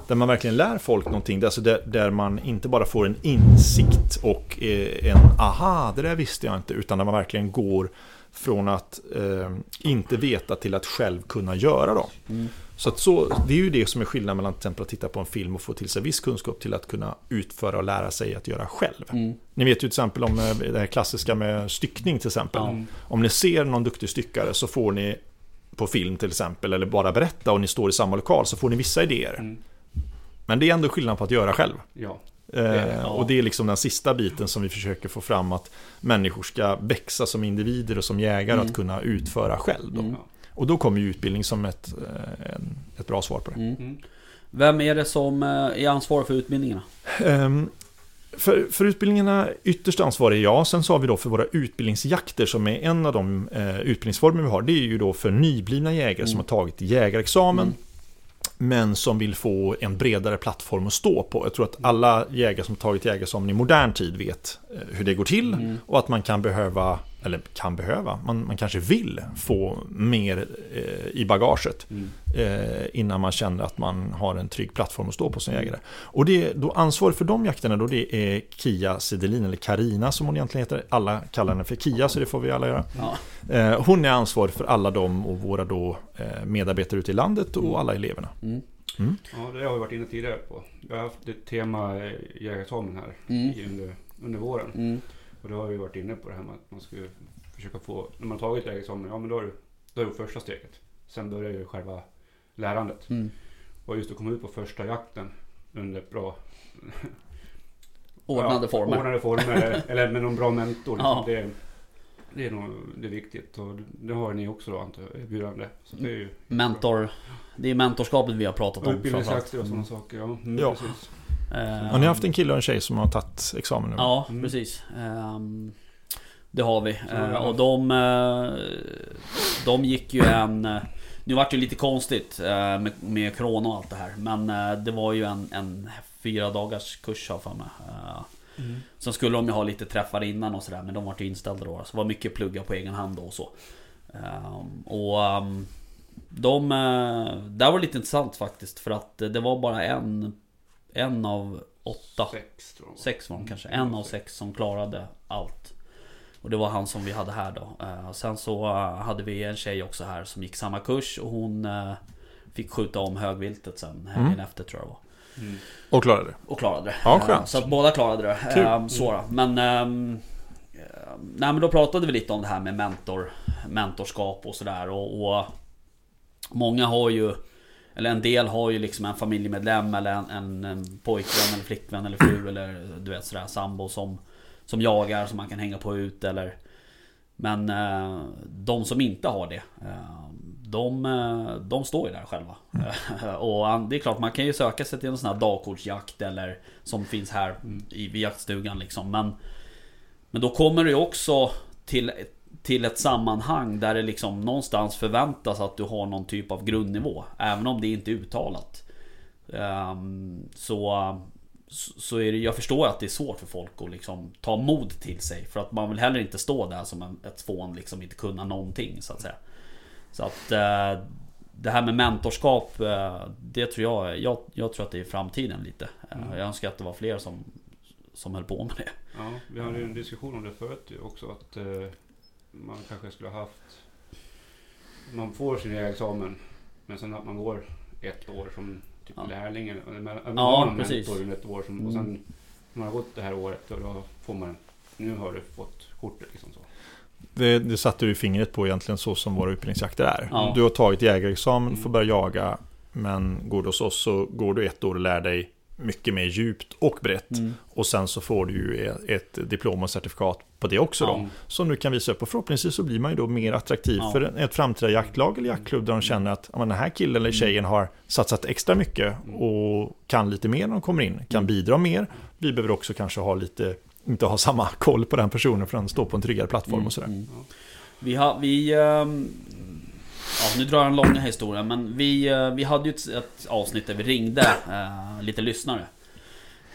där man verkligen lär folk någonting. Alltså där, där man inte bara får en insikt och eh, en aha, det där visste jag inte. Utan där man verkligen går från att eh, inte veta till att själv kunna göra. Då. Mm. Så, att så det är ju det som är skillnaden mellan till exempel att titta på en film och få till sig viss kunskap till att kunna utföra och lära sig att göra själv. Mm. Ni vet ju till exempel om eh, det här klassiska med styckning till exempel. Ja. Om ni ser någon duktig styckare så får ni på film till exempel, eller bara berätta och ni står i samma lokal så får ni vissa idéer. Mm. Men det är ändå skillnad på att göra själv. Ja. Eh. Och det är liksom den sista biten som vi försöker få fram att människor ska växa som individer och som jägare Mm. att kunna utföra själv. Då. Och då kommer ju utbildning som ett, eh, ett bra svar på det. Mm. Vem är det som eh, är ansvarig för utbildningarna? Ehm, För, för utbildningarna, ytterst ansvarig är jag. Sen så har vi då för våra utbildningsjakter som är en av de eh, utbildningsformer vi har. Det är ju då för nyblivna jägare som Mm. har tagit jägarexamen. Mm. Men som vill få en bredare plattform att stå på. Jag tror att alla jägare som tagit jägarexamen i modern tid vet hur det går till. Mm. Och att man kan behöva, eller kan behöva, man, man kanske vill få mer eh, i bagaget. Mm. eh, innan man känner att man har en trygg plattform att stå på som jägare. Och det, då ansvarig för de jakterna då det är Kia Sedelin, eller Karina som hon egentligen heter. Alla kallar henne för Kia, så det får vi alla göra. Ja. Eh, hon är ansvarig för alla dem och våra då eh, medarbetare ute i landet och alla eleverna. Mm. Ja, det har vi varit inne tidigare på. Vi har haft ett tema eh, jägarexamen här Mm. under, under våren. Och då har vi varit inne på det här med att man ska försöka få, när man har tagit jägarexamen, ja men då är det, då är det första steget. Sen börjar ju själva lärandet. Mm. Och just att komma ut på första jakten under bra [laughs] Ordnade ja, former. Ordnade former, [laughs] eller med någon bra mentor. Liksom. Ja. Det, det är nog det är viktigt och det har ni också då antar jag, erbjudande. Så det är ju Mentor. Det är mentorskapet vi har pratat om utbildningsjakter och sådana saker. Ja, mm, Ja. precis. Eh, Har ni haft en kille och en tjej som har tagit examen nu? Ja, Mm. precis. Ehm, det har vi. Eh, haft. och de, eh, de gick ju en... eh, Nu vart det ju lite konstigt eh, med, med corona och allt det här. Men det var ju en, en fyra dagars kurs har för mig. Mm. Sen skulle de ju ha lite träffar innan och sådär men de vart ju inställda då. Så det var mycket plugga på egen hand då och så. Ehm, och ehm, de... Där var det lite intressant faktiskt för att det var bara en... En av åtta. Sex tror jag. Sex var de kanske. Mm, En av sex som klarade allt. Och det var han som vi hade här då. Eh, sen så eh, hade vi en tjej också här som gick samma kurs och hon eh, fick skjuta om högviltet sen helgen Mm. efter tror jag det var. Mm. Och klarade det? Och klarade det. Ja, skönt. Så att båda klarade det. Kul. Så då. Men... ehm, eh, Nej men då pratade vi lite om det här med mentor, mentorskap och sådär och, och Många har ju eller en del har ju liksom en familjemedlem eller en, en, en pojkvän eller flickvän eller fru eller du vet sådär sambo som Som jagar som man kan hänga på ut eller Men eh, de som inte har det eh, de, eh, de står ju där själva. [laughs] Och det är klart man kan ju söka sig till en sån här dagkortsjakt eller Som finns här i vid jaktstugan liksom. Men Men då kommer det ju också till till ett sammanhang där det liksom någonstans förväntas att du har någon typ av grundnivå. Även om det inte är uttalat. Ehm, så, så är det, jag förstår att det är svårt för folk att liksom ta mod till sig. För att man vill heller inte stå där som en, ett fån, liksom inte kunna någonting så att säga. Så att eh, det här med mentorskap, eh, det tror jag, jag, jag tror att det är framtiden lite. Eh, Mm. Jag önskar att det var fler som, som höll på med det. Ja, vi hade ju en diskussion om det förut också att man kanske skulle ha haft Man får sin examen men sen att man går ett år som typ Ja. lärling eller man man Ja, har någon precis. mentor under ett år som, och Mm. sen när man har gått det här året och då får man Nu har du fått kortet liksom så. Det, det satte du fingret på egentligen så som våra utbildningsjakter är. Ja. Du har tagit jägarexamen, Mm. får börja jaga. Men går du hos oss så går du ett år och lär dig mycket mer djupt och brett. Mm. Och sen så får du ju ett diplom och certifikat på det också då. Som du kan visa upp och förhoppningsvis så blir man ju då mer attraktiv Ja. för ett framtida jaktlag eller jaktklubb där de känner att ja, den här killen eller tjejen har satsat extra mycket och kan lite mer när de kommer in, kan Mm. bidra mer. Vi behöver också kanske ha lite, inte ha samma [laughs] koll på den personen för den står på en tryggare plattform och sådär. Mm. Vi har, vi... Ja, nu drar jag en lång historia men vi, eh, vi hade ju ett, ett avsnitt där vi ringde eh, lite lyssnare.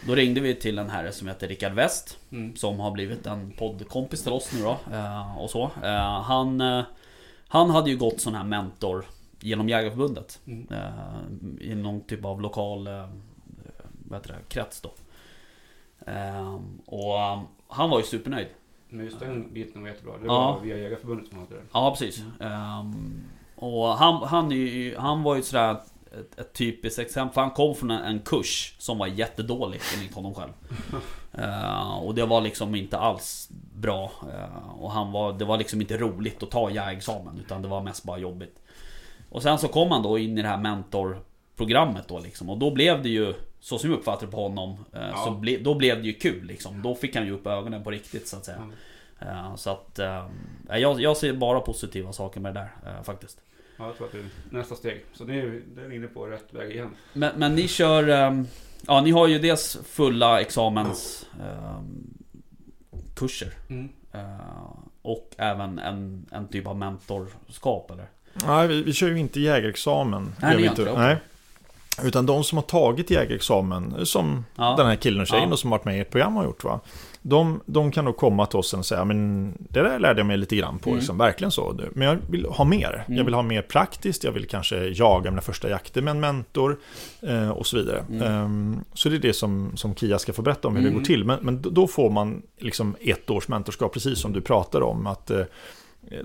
Då ringde vi till en herre som heter Rickard West. Mm. Som har blivit en poddkompis till oss nu då. Eh, och så. Eh, han, eh, han hade ju gått sån här mentor genom Jägarförbundet. Mm. Eh, I någon typ av lokal vad heter det, krets då. Och han var ju supernöjd. Men just den biten var jättebra. Det Ja. var via Jägarförbundet som hade det. Ja precis. Ehm, och han, han, ju, han var ju sådär ett, ett typiskt exempel. För han kom från en, en kurs som var jättedålig enligt honom själv. [laughs] Eh, och det var liksom inte alls bra. Eh, och han var, det var liksom inte roligt att ta jägexamen. Utan det var mest bara jobbigt. Och sen så kom han då in i det här mentorprogrammet då liksom. Och då blev det ju, så som jag uppfattade på honom, eh, Ja. så ble, då blev det ju kul liksom. Då fick han ju upp ögonen på riktigt så att säga. Eh, så att, eh, jag, jag ser bara positiva saker med det där eh, faktiskt. Ja, jag tror att det är nästa steg. Så det är, inne på rätt väg igen. Men, men ni kör... Ja, ni har ju dels fulla examens... ehm, kurser. Mm. eh, och även en, en typ av mentorskap eller? Nej, vi, vi kör ju inte jägarexamen. Nej, ni vi inte okej. Nej. Utan de som har tagit jägarexamen, som Ja. den här killen och tjejen Ja. och som har varit med i ett program har gjort va. De, de kan då komma till oss och säga, men det där lärde jag mig lite grann på, Mm. liksom, verkligen så. Men jag vill ha mer. Mm. Jag vill ha mer praktiskt, jag vill kanske jaga mina första jakter med en mentor eh, och så vidare. Mm. Ehm, så det är det som, som Kia ska få berätta om hur det Mm. går till. Men, men då får man liksom ett års mentorskap, precis som du pratar om. Att, eh,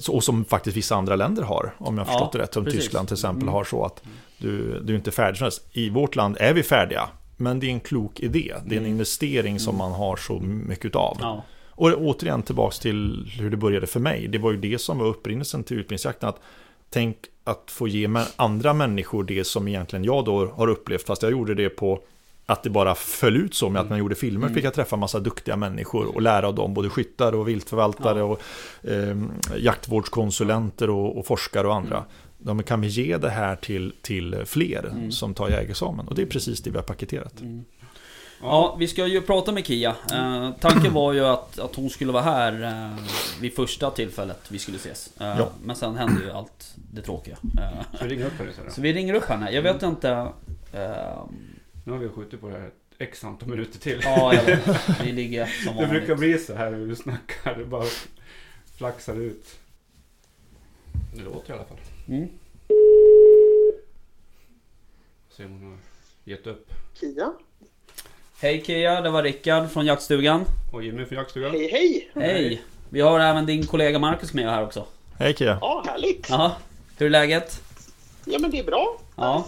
och som faktiskt vissa andra länder har, om jag har Ja, förstått det rätt. Som precis. Tyskland till exempel Mm. har så att du, du är inte färdig. I vårt land är vi färdiga, men det är en klok idé. Det är en Mm. investering som man har så mycket utav. Ja. Och återigen tillbaks till hur det började för mig. Det var ju det som var upprinnelsen till utbildningsjakten. Att tänk att få ge andra människor det som egentligen jag då har upplevt. Fast jag gjorde det på att det bara föll ut så med att man gjorde filmer. Mm. Fick jag träffa massa duktiga människor och lära av dem. Både skyttar och viltförvaltare Ja. och eh, jaktvårdskonsulenter och, och forskare och andra. De kan vi ge det här till, till fler Mm. som tar jägarexamen. Och det är precis det vi har paketerat. Mm. Ja, vi ska ju prata med Kia. Eh, tanken var ju att, att hon skulle vara här eh, vid första tillfället vi skulle ses. Eh, Ja. Men sen hände ju allt det tråkiga. Eh, Så ring upp henne så vi ringer upp henne. Jag vet inte... Eh, Nu har vi skjutit på det här x antal minuter till. ja, jag vet. Vi ligger [laughs] som det brukar vanligt. bli så här när du snackar. Det bara flaxar ut. Det låter i alla fall. Mm. Se om hon har gett upp. Kia. Hej Kia, det var Rickard från jaktstugan. Och Jimmy från jaktstugan. Hej hej! Hej! Vi har även din kollega Marcus med här också. Hej Kia! Ja, härligt. Jaha, hur är läget? Ja men det är bra. Ja.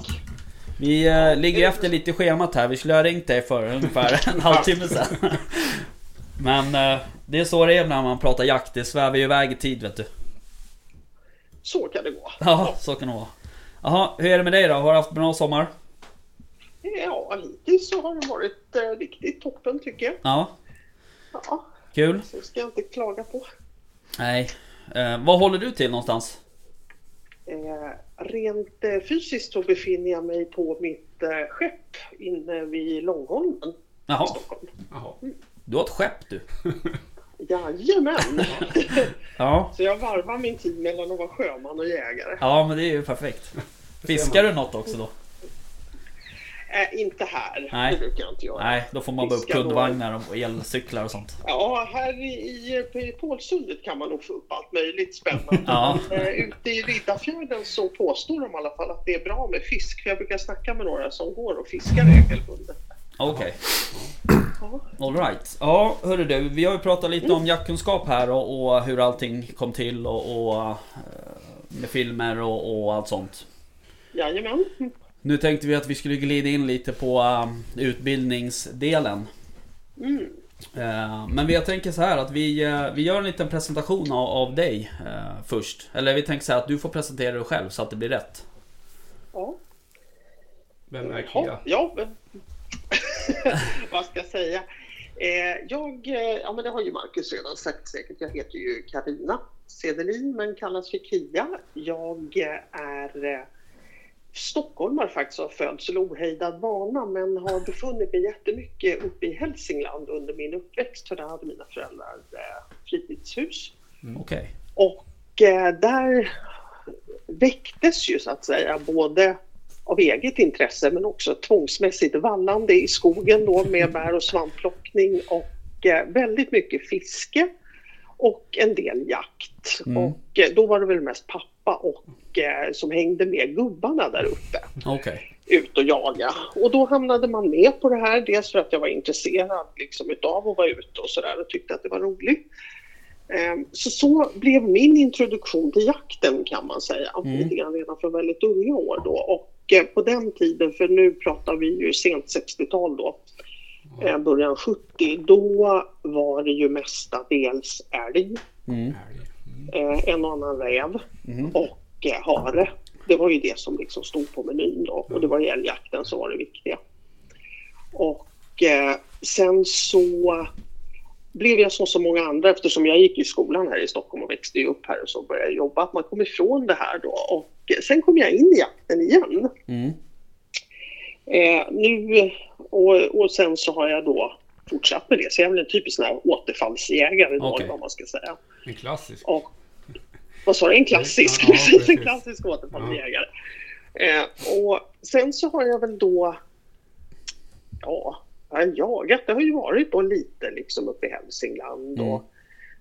Vi eh, ligger ju efter lite i schemat här. Vi skulle ha ringt dig för ungefär [laughs] en halvtimme sedan. Men eh, det är så det är när man pratar jakt. Det svävar ju iväg i tid vet du. Så kan det gå. Ja, så kan det vara. Jaha, hur är det med dig då? Har du haft en bra sommar? Ja, hittills så har det varit eh, riktigt toppen tycker jag. Ja, Ja, kul. så ska jag inte klaga på. Nej. Eh, vad håller du till någonstans? Eh, rent eh, fysiskt så befinner jag mig på mitt eh, skepp inne vid Långholmen i Jaha, Stockholm. Jaha. du har ett skepp du. [laughs] Jajamän! [laughs] Ja, så jag varvar min tid mellan att vara sjöman och jägare. ja men det är ju perfekt. Fiskar du något också då? Eh, inte här, Nej. det brukar jag inte göra. Nej, då får man bara upp kundvagnar och elcyklar och sånt. Ja, här i, i, Pålsundet kan man nog få upp allt möjligt spännande. [laughs] Ja. Eh, ute i Riddarfjärden så påstår de i alla fall att det är bra med fisk. För jag brukar snacka med några som går och fiskar regelbundet. Okej. Ja. Alright. Ja, hörru du. Vi har ju pratat lite om jaktkunskap här och, och hur allting kom till och, och eh, med filmer och, och allt sånt. Jajamän. Nu tänkte vi att vi skulle glida in lite på eh, utbildningsdelen. Mm. Eh, men jag tänker så här att vi, vi gör en liten presentation av, av dig eh, först. Eller vi tänker så här att du får presentera dig själv så att det blir rätt. Ja. Vem är Ja, Kia? ja men... Vad ska jag säga? Eh, jag, eh, ja men det har ju Marcus redan sagt säkert. Jag heter ju Karina Sedelin men kallas för Kia. Jag eh, är stockholmare faktiskt av födsel och ohejdad vana men har befunnit mig jättemycket uppe i Hälsingland under min uppväxt för där hade mina föräldrar fritidshus. Okej. Och eh, där väcktes ju så att säga både av eget intresse men också tvångsmässigt vallande i skogen då med bär och svampplockning och eh, väldigt mycket fiske och en del jakt. Mm. Och eh, då var det väl mest pappa och eh, som hängde med gubbarna där uppe Okej. ut och jaga. Och då hamnade man med på det här, dels för att jag var intresserad liksom, utav att vara ute och sådär och tyckte att det var roligt. Ehm, Så så blev min introduktion till jakten kan man säga, Mm. lite grann redan från väldigt unga år då. Och eh, på den tiden, för nu pratar vi ju sent 60-tal då, eh, början 70, då var det ju mestadels älg, Mm. Eh, en och annan räv Mm. och eh, hare. Det var ju det som liksom stod på menyn då och det var älgjakten som var det viktiga. Och eh, sen så blev jag som så många andra eftersom jag gick i skolan här i Stockholm och växte ju upp här och så började jag jobba att man kom ifrån det här då och sen kom jag in i jakten igen. Mm. Eh, nu och, och sen så har jag då fortsatt med det så jag är väl en typisk sån här återfallsjägare då Okej. eller vad man ska säga. En klassisk. Och, vad sa du? En klassisk, Ja, [laughs] precis, en klassisk återfallsjägare. Eh, och sen så har jag väl då, ja, jag har jagat. Det har ju varit då lite liksom uppe i Hälsingland. Mm. Och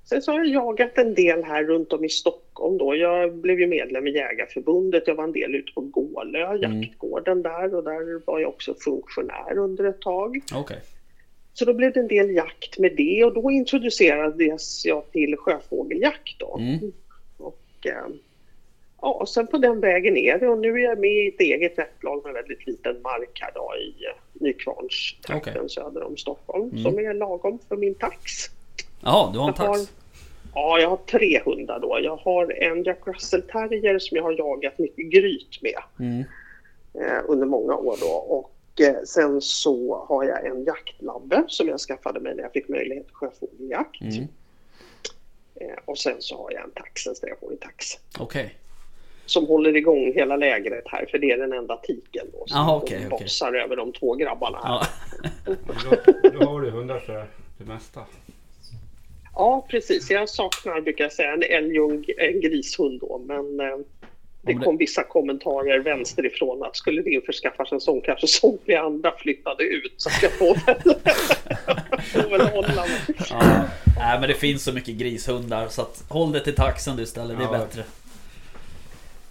sen så har jag jagat en del här runt om i Stockholm då. Jag blev ju medlem i Jägarförbundet. Jag var en del ute på Gålö, Mm. jaktgården där. Och där var jag också funktionär under ett tag. Okej. Så då blev det en del jakt med det och då introducerades jag till sjöfågeljakt då. Mm. Och, eh, ja, sen på den vägen är det och nu är jag med i ett eget jaktlag med väldigt liten mark här då i eh, Nykvarnstrakten Okej. söder om Stockholm Mm. som är lagom för min tax. Jaha, du har en Jag har- tax? Ja, jag har tre hundar då. Jag har en Jack Russell Terrier som jag har jagat mycket gryt med Mm. eh, under många år då. Och eh, sen så har jag en jaktlabbe som jag skaffade mig när jag fick möjlighet till sjöfågeljakt. Mm. Eh, och sen så har jag en tax, en strävfågeltax. Okej. Som håller igång hela lägret här för det är den enda tiken då. Som Aha, okej. bossar över de två grabbarna här. Ja. Då, då har du hundar för det mesta. Ja, precis. Jag saknar, brukar jag säga, en älg och en grishund då. Men eh, det kom vissa kommentarer vänsterifrån att skulle det införskaffas en sån kanske somliga andra flyttade ut. Så att jag får väl, [laughs] får väl hålla mig. ja. Nej men det finns så mycket grishundar så att håll det till taxen du istället, det är Ja. bättre.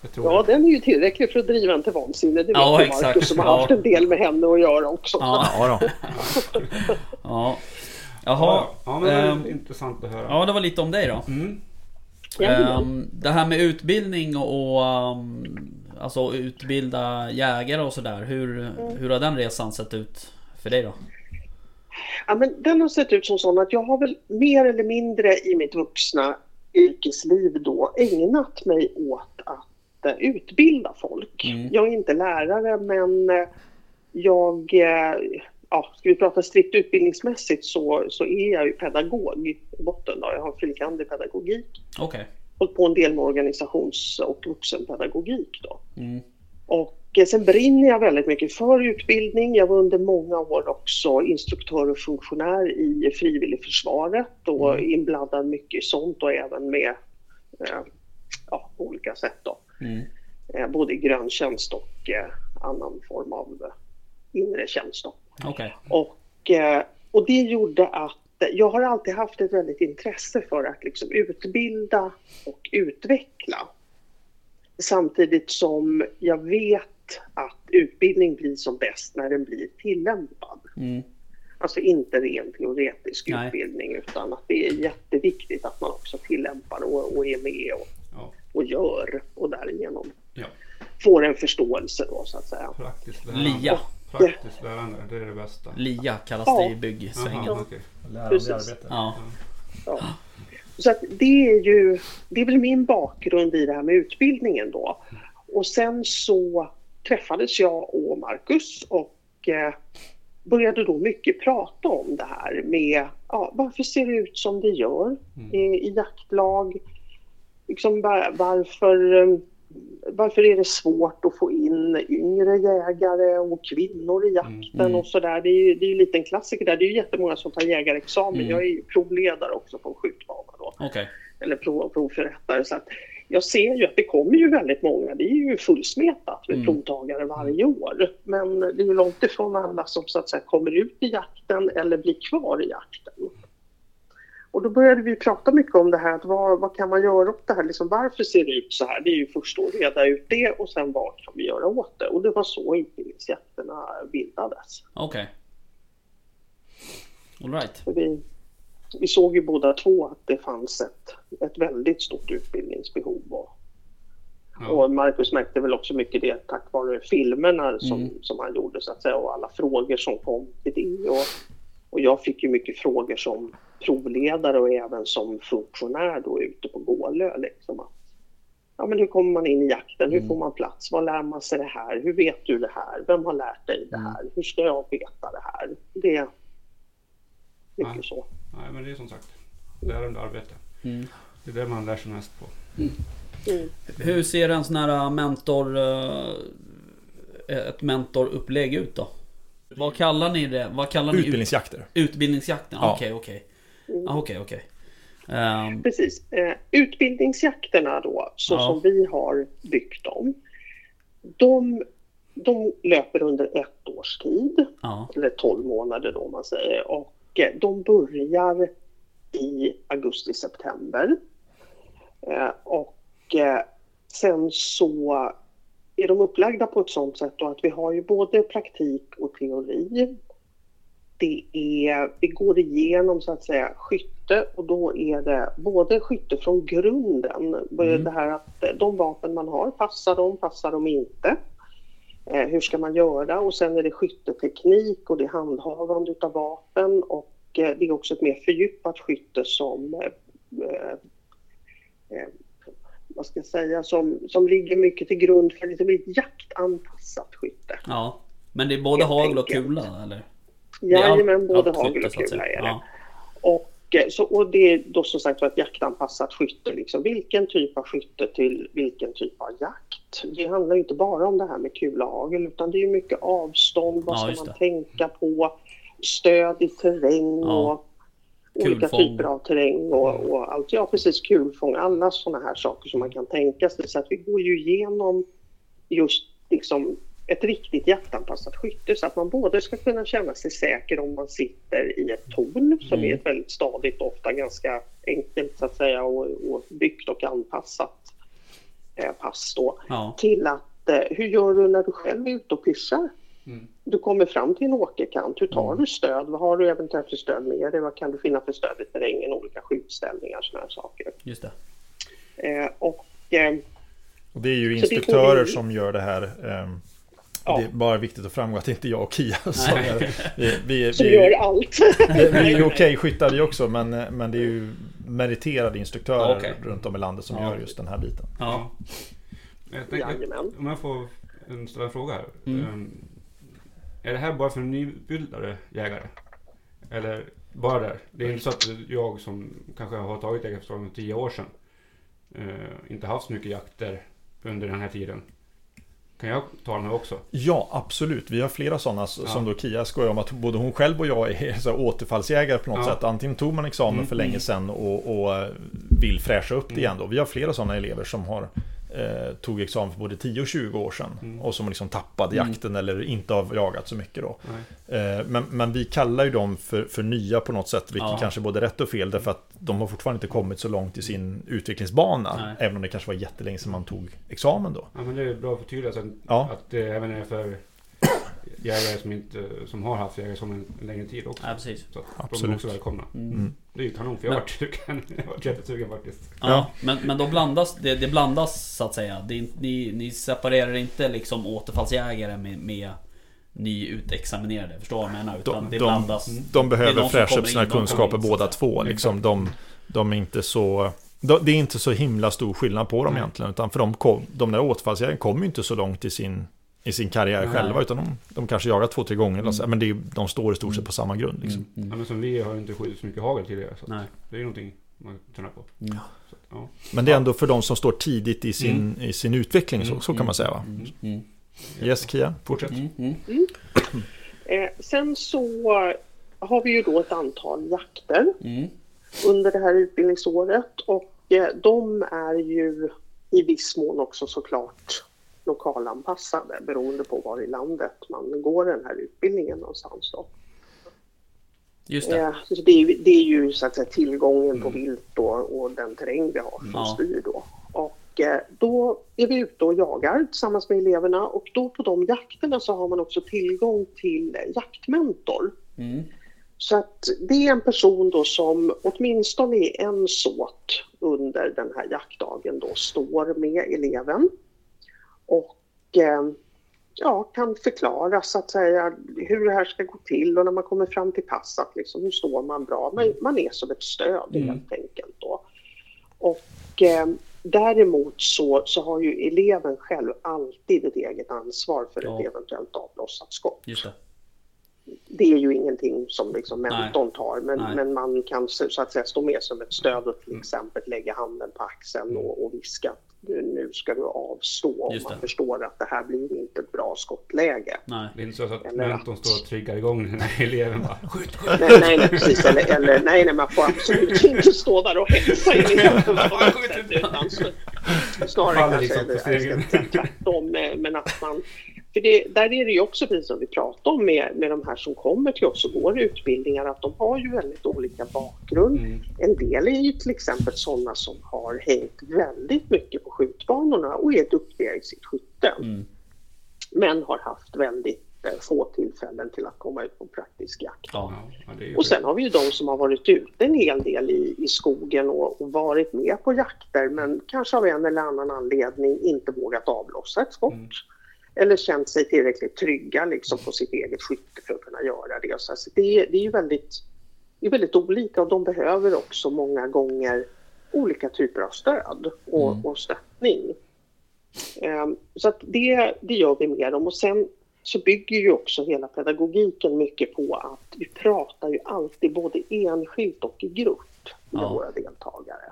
Jag tror Ja, det. den är ju tillräcklig för att driva en till vansinne. Det vet Ja, ju exakt. Marcus som har Ja. haft en del med henne att göra också. Ja. Ja då. Ja. Jaha. Ja, men det var Ehm, intressant att höra. Ja, det var lite om dig då. Mm. Ehm, det här med utbildning och, um, alltså utbilda jägare och sådär. Hur, hur har den resan sett ut för dig då? Ja, men den har sett ut som så att jag har väl mer eller mindre i mitt vuxna yrkesliv då ägnat mig åt eh, utbilda folk. Mm. Jag är inte lärare men eh, jag, eh, ja, ska vi prata strikt utbildningsmässigt så, så är jag ju pedagog i botten. Då. Jag har fil. i pedagogik. Okej. Hållit på en del med organisations och vuxenpedagogik då. Mm. Och eh, sen brinner jag väldigt mycket för utbildning. Jag var under många år också instruktör och funktionär i frivilligförsvaret och Mm. inblandad mycket i sånt och även med eh, ja, på olika sätt då. Mm. Eh, både i gröntjänst och eh, annan form av eh, inre tjänst. Okej. Och, och det gjorde att jag har alltid haft ett väldigt intresse för att liksom utbilda och utveckla. Samtidigt som jag vet att utbildning blir som bäst när den blir tillämpad. Mm. Alltså inte ren teoretisk Nej. utbildning utan att det är jätteviktigt att man också tillämpar och, och är med och. Och gör och därigenom ja. får en förståelse då så att säga. Praktiskt lärande. Lia. Praktiskt lärande, det är det bästa. LIA kallas Ja. det i byggsvängen. Jaha, okej. Lärande i arbete. Ja. Ja. Så att det är ju, det är väl min bakgrund i det här med utbildningen då. Och sen så träffades jag och Marcus och eh, började då mycket prata om det här med ja, varför ser det ut som det gör i, i jaktlag? Liksom var, varför, eh, varför är det svårt att få in yngre jägare och kvinnor i jakten Mm. och sådär. Det är ju det är en klassiker där. Det är ju jättemånga som tar jägarexamen. Mm. Jag är ju provledare också på en skjutbana då Okej. eller prov, provförrättare. Så att jag ser ju att det kommer ju väldigt många. Det är ju fullsmetat med Mm. provtagare varje år. Men det är ju långt ifrån alla som så att säga kommer ut i jakten eller blir kvar i jakten. Och då började vi prata mycket om det här, att vad, vad kan man göra åt det här? Liksom, varför ser det ut så här? Det är ju först att reda ut det och sen vad kan vi göra åt det? Och det var så utbildningsjakterna bildades. Okej. Alright. För Vi, vi såg ju båda två att det fanns ett, ett väldigt stort utbildningsbehov. Och, Ja. Och Marcus märkte väl också mycket det tack vare filmerna som, Mm. som han gjorde så att säga och alla frågor som kom till det. Och, och jag fick ju mycket frågor som provledare och även som funktionär då ute på Gålö. Liksom att, ja, men hur kommer man in i jakten? Hur Mm. får man plats? Var lär man sig det här? Hur vet du det här? Vem har lärt dig det Mm. här? Hur ska jag veta det här? Det är mycket Ja. så. Nej, men det är som sagt lärande arbete. Mm. Det är det man lär sig mest på. Mm. Hur ser en sån här mentor... eh, Ett mentorupplägg ut då? Vad kallar ni det? Vad kallar ni ut- Utbildningsjakter. Utbildningsjakten? Ja. Okej, okej. Okej, okej. Ehm, Precis. Eh, utbildningsjakterna då, så Ja. som vi har byggt dem, de, de löper under ett års tid, Ja, eller 12 månader då om man säger. Och eh, de börjar i augusti-september. Eh, och sen så är de upplagda på ett sådant sätt då att vi har ju både praktik och teori. Det är, vi går igenom så att säga skytte och då är det både skytte från grunden, Mm. det här att eh, de vapen man har, passar de, passar de inte? Eh, hur ska man göra? Och sen är det skytteteknik och det är handhavande utav vapen och eh, det är också ett mer fördjupat skytte som eh, eh, vad ska jag säga, som, som ligger mycket till grund för det blir ett jaktanpassat skytte. ja. Men det är både hagel och kula eller? Jajamän, både hagel och kula är det. Ja. Och, eh, så, och det är då som sagt ett jaktanpassat skytte. Liksom. Vilken typ av skytte till vilken typ av jakt? Det handlar inte bara om det här med kula och hagel utan det är mycket avstånd, vad Ja, ska man det. tänka på, stöd i terräng Ja. och olika Kulfång. typer av terräng och, och allt. Ja, precis, kulfång, alla sådana här saker som man kan tänka sig. Så att vi går ju igenom just liksom ett riktigt jaktanpassat skytte så att man både ska kunna känna sig säker om man sitter i ett torn som Mm. är ett väldigt stadigt och ofta ganska enkelt så att säga och, och byggt och anpassat eh, pass då Ja. till att eh, hur gör du när du själv är ute och pyssar? Mm. Du kommer fram till en åkerkant, hur tar Mm. du stöd? Vad har du eventuellt för stöd med dig? Vad kan du finna för stöd i terrängen? Olika skjutställningar, sådana här saker. Just det. Eh, och eh, Och det är ju instruktörer in- som gör det här. ehm, Ja. Det är bara viktigt att framgå att det inte är jag och Kia [laughs] som vi, vi, som vi, gör allt. [laughs] vi är ju okej skyttar vi också men, men det är ju meriterade instruktörer Okej. runt om i landet som Ja. gör just den här biten. Ja. Jag tänkte, om jag får en- ställa en fråga här. Mm. Är det här bara för nyutbildade jägare? Eller bara där? Det är inte så att jag som kanske har tagit jägarförslaget för tio år sedan eh, inte haft så mycket jakter under den här tiden. Kan jag ta den här också? Ja, absolut. Vi har flera sådana Ja. som då Kia skojar om att både hon själv och jag är [laughs] så återfallsjägare på något Ja. sätt. Antingen tog man examen Mm, för länge sedan och, och eh, vill fräscha upp det Mm. igen då. Vi har flera sådana elever som har eh, tog examen för både 10 och 20 år sedan. Mm. Och som liksom tappade Mm. jakten eller inte har jagat så mycket då. Eh, Men, men vi kallar ju dem för, för nya på något sätt, vilket Ja. kanske är både rätt och fel, därför att de har fortfarande inte kommit så långt i sin utvecklingsbana. Nej. Även om det kanske var jättelänge sedan man tog examen då. Ja, men det är bra att förtydliga Ja. att det även är för jägare som, inte, som har haft jägare som en, en längre tid också. ja, precis. Så att de är Absolut. också välkomna. Mm. Mm. Det är ju kanon för jag Men- har varit sugen. Jag har varit jättesugen faktiskt. Ja, Ja. Men, men då blandas det, det blandas så att säga. Det ni, ni separerar inte liksom återfallsjägare med, med nyutexaminerade. Förstår du vad jag menar? Utan De- det de- blandas. De behöver de som fräscha upp sina in, kunskaper båda två. Liksom, de, de är inte så... de- Det är inte så himla stor skillnad på dem Nej. egentligen. Utan för de, kom, de där återfallsjägarna kommer ju inte så långt i sin, i sin karriär Nej. själva. Utan de, de kanske jagar två, tre gånger. eller så, Mm. Men det är, de står i stort sett på samma grund. Liksom. Mm, Ja, mm. men som vi har ju inte skjutit så mycket hagel tidigare. Så Nej. det är ju någonting man tränar på. Mm. Så, att, ja. Men det är ändå för de som står tidigt i sin, Mm. i sin utveckling. Så, Mm. så kan man säga va? Mm, mm, Yes, Kia, fortsätt. mm, mm. Eh, sen så har vi ju då ett antal jakter Mm. under det här utbildningsåret och eh, de är ju i viss mån också såklart lokalanpassade beroende på var i landet man går den här utbildningen någonstans. Då. Just det. Eh, så det, är, det är ju så att säga tillgången på Mm. vilt då, och den terräng vi har som Ja. styr då. Och eh, då är vi ute och jagar tillsammans med eleverna och då på de jakterna så har man också tillgång till jaktmentor. Mm. Så att det är en person då som åtminstone i en såt under den här jaktdagen då står med eleven och eh, ja, kan förklara så att säga hur det här ska gå till och när man kommer fram till pass att liksom, hur står man bra. Man, man är som ett stöd Mm. helt enkelt. Då. Och eh, däremot så, så har ju eleven själv alltid ett eget ansvar för Ja. ett eventuellt avlossat skott. Just det. Det är ju ingenting som liksom mentorn tar, men, Nej. men man kan så att säga stå med som ett stöd och till exempel lägga handen på axeln och, och viska nu ska du avstå om man det. förstår att det här blir inte ett bra skottläge. Nej. Det är inte så att Eller- mentorn står och triggar igång den här eleven bara skjut, skjut. Nej, nej, nej precis. Eller, eller nej, nej, man får absolut inte stå där och hetsa eleven Snarare kanske liksom tvärtom. eh, Men att man, för det, där är det ju också precis som vi pratade om med, med de här som kommer till oss och går utbildningar, att de har ju väldigt olika bakgrund. Mm. En del är ju till exempel sådana som har hängt väldigt mycket på skjutbanorna och är duktiga i sitt skytte. Mm. Men har haft väldigt eh, få tillfällen till att komma ut på praktisk jakt. Ja. Och sen har vi ju de som har varit ute en hel del i, i skogen och, och varit med på jakter men kanske av en eller annan anledning inte vågat avlossa ett skott. Mm. Eller känt sig tillräckligt trygga liksom, på sitt eget skytte för att kunna göra det. Så alltså, det, är- det är ju väldigt, det är väldigt olika och de behöver också många gånger olika typer av stöd och, Mm. och stöttning. Ehm, så att det, det gör vi mer om. Och sen så bygger ju också hela pedagogiken mycket på att vi pratar ju alltid både enskilt och i grupp med Ja. våra deltagare.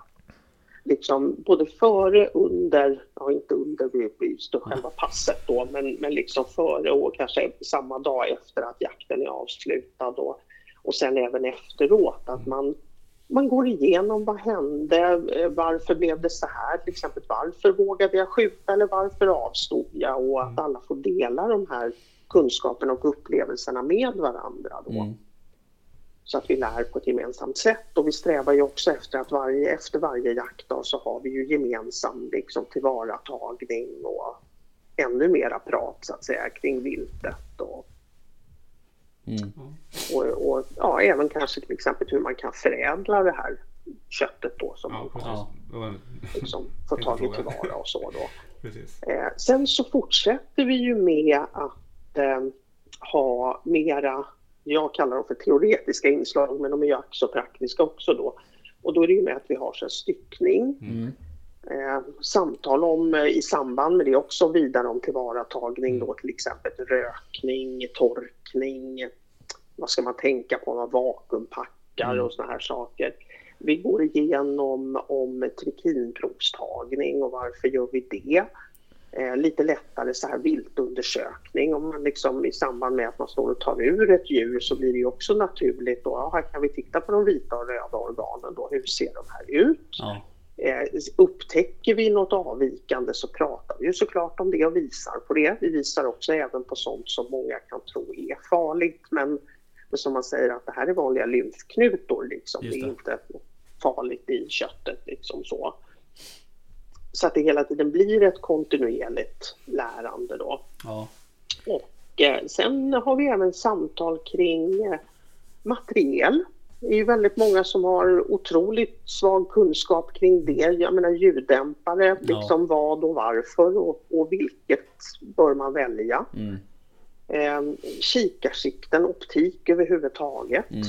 Liksom både före, under, ja inte under just själva passet då, men, men liksom före och kanske samma dag efter att jakten är avslutad och, och sen även efteråt att man man går igenom vad hände, eh, varför blev det så här, till exempel varför vågade jag skjuta eller varför avstod jag och att alla får dela de här kunskaperna och upplevelserna med varandra då. Mm. Så att vi lär på ett gemensamt sätt och vi strävar ju också efter att varje, efter varje jaktdag så har vi ju gemensam liksom, tillvaratagning och ännu mera prat så att säga kring viltet och Mm. och, och ja, även kanske till exempel hur man kan förädla det här köttet då som Ja, man precis. Ja. Liksom [laughs] får Fin tagit fråga. tillvara och så då. [laughs] Eh, sen så fortsätter vi ju med att eh, ha mera, jag kallar dem för teoretiska inslag, men de är ju så praktiska också då. Och då är det ju med att vi har så styckning, Mm. eh, samtal om eh, i samband med det också vidare om tillvaratagning då till exempel rökning, torkning, vad ska man tänka på, vad vakuumpackar Mm. och såna här saker. Vi går igenom om trikinprovstagning och varför gör vi det? Eh, lite lättare så här viltundersökning om man liksom i samband med att man står och tar ur ett djur så blir det också naturligt då, ja, här kan vi titta på de vita och röda organen då, hur ser de här ut? Ja. Eh, upptäcker vi något avvikande så pratar vi ju såklart om det och visar på det. Vi visar också även på sånt som många kan tro är farligt men, men som man säger att det här är vanliga lymfknutor liksom. Just Det är det. inte farligt i köttet liksom så. Så att det hela tiden blir ett kontinuerligt lärande då. Ja. Och eh, sen har vi även samtal kring eh, materiel. Det är väldigt många som har otroligt svag kunskap kring det. Jag menar ljuddämpare, liksom vad och varför och, och vilket bör man välja. Mm. Eh, kikarsikten, optik överhuvudtaget. Mm.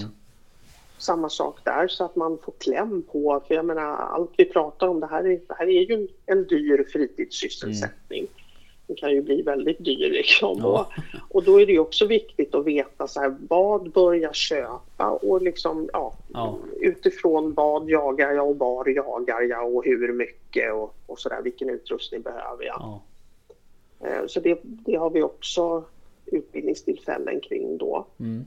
Samma sak där så att man får kläm på, för jag menar allt vi pratar om det här är, det här är ju en, en dyr fritidssysselsättning. Den kan ju bli väldigt dyr liksom. Ja. Och, och då är det också viktigt att veta så här, vad bör jag köpa och liksom ja, Ja. utifrån vad jagar jag och var jagar jag och hur mycket och, och så där, vilken utrustning behöver jag. Ja. Eh, Så det, det har vi också utbildningstillfällen kring då. Mm.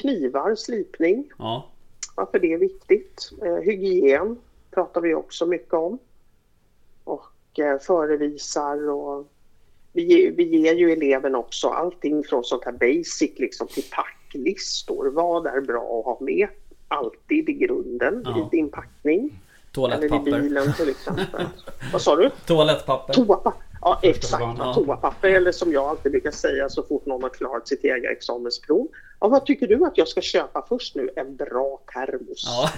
Knivar, slipning, Ja. varför det är viktigt. Eh, hygien pratar vi också mycket om. Och eh, förevisar och vi, vi ger ju eleven också allting från sånt här basic liksom till packlistor. Vad är bra att ha med alltid i grunden Ja. i din packning. Eller i Toalettpapper. bilen till exempel. Vad sa du? [laughs] Toalettpapper. Toapapper. Ja, exakt. Ja. Toapapper eller som jag alltid brukar säga så fort någon har klarat sitt jägarexamensprov. Ja, vad tycker du att jag ska köpa först nu? En bra termos. Ja,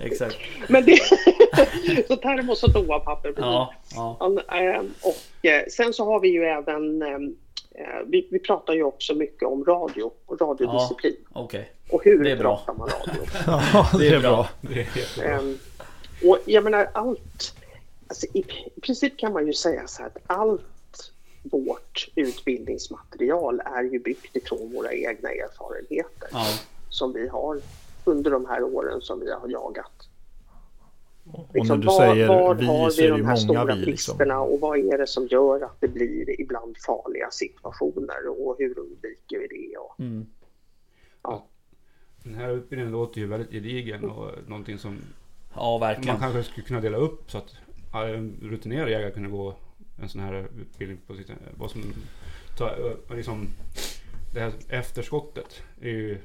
[laughs] exakt. Men det... [laughs] så termos och toapapper. Ja, ja. Ja, ehm, Och eh, sen så har vi ju även ehm, eh, vi, vi pratar ju också mycket om radio och radiodisciplin. Okej. Och hur Det är bra. pratar man radio? [laughs] Ja, det är bra. Det är jättebra. Ehm, och jag menar allt, alltså i, i princip kan man ju säga så här att allt vårt utbildningsmaterial är ju byggt ifrån våra egna erfarenheter Ja. som vi har under de här åren som vi har jagat. Och Liksom, när du var- säger var vi har det de här många stora vi liksom. bristerna och vad är det som gör att det blir ibland farliga situationer och hur undviker vi det? Och, Mm. Den här utbildningen låter ju väldigt gedigen och någonting som Ja, man kanske skulle kunna dela upp så att ja, rutinerad jägare kunde gå en sån här utbildning på sitt... Vad som, ta, ö, liksom, det här efterskottet ju,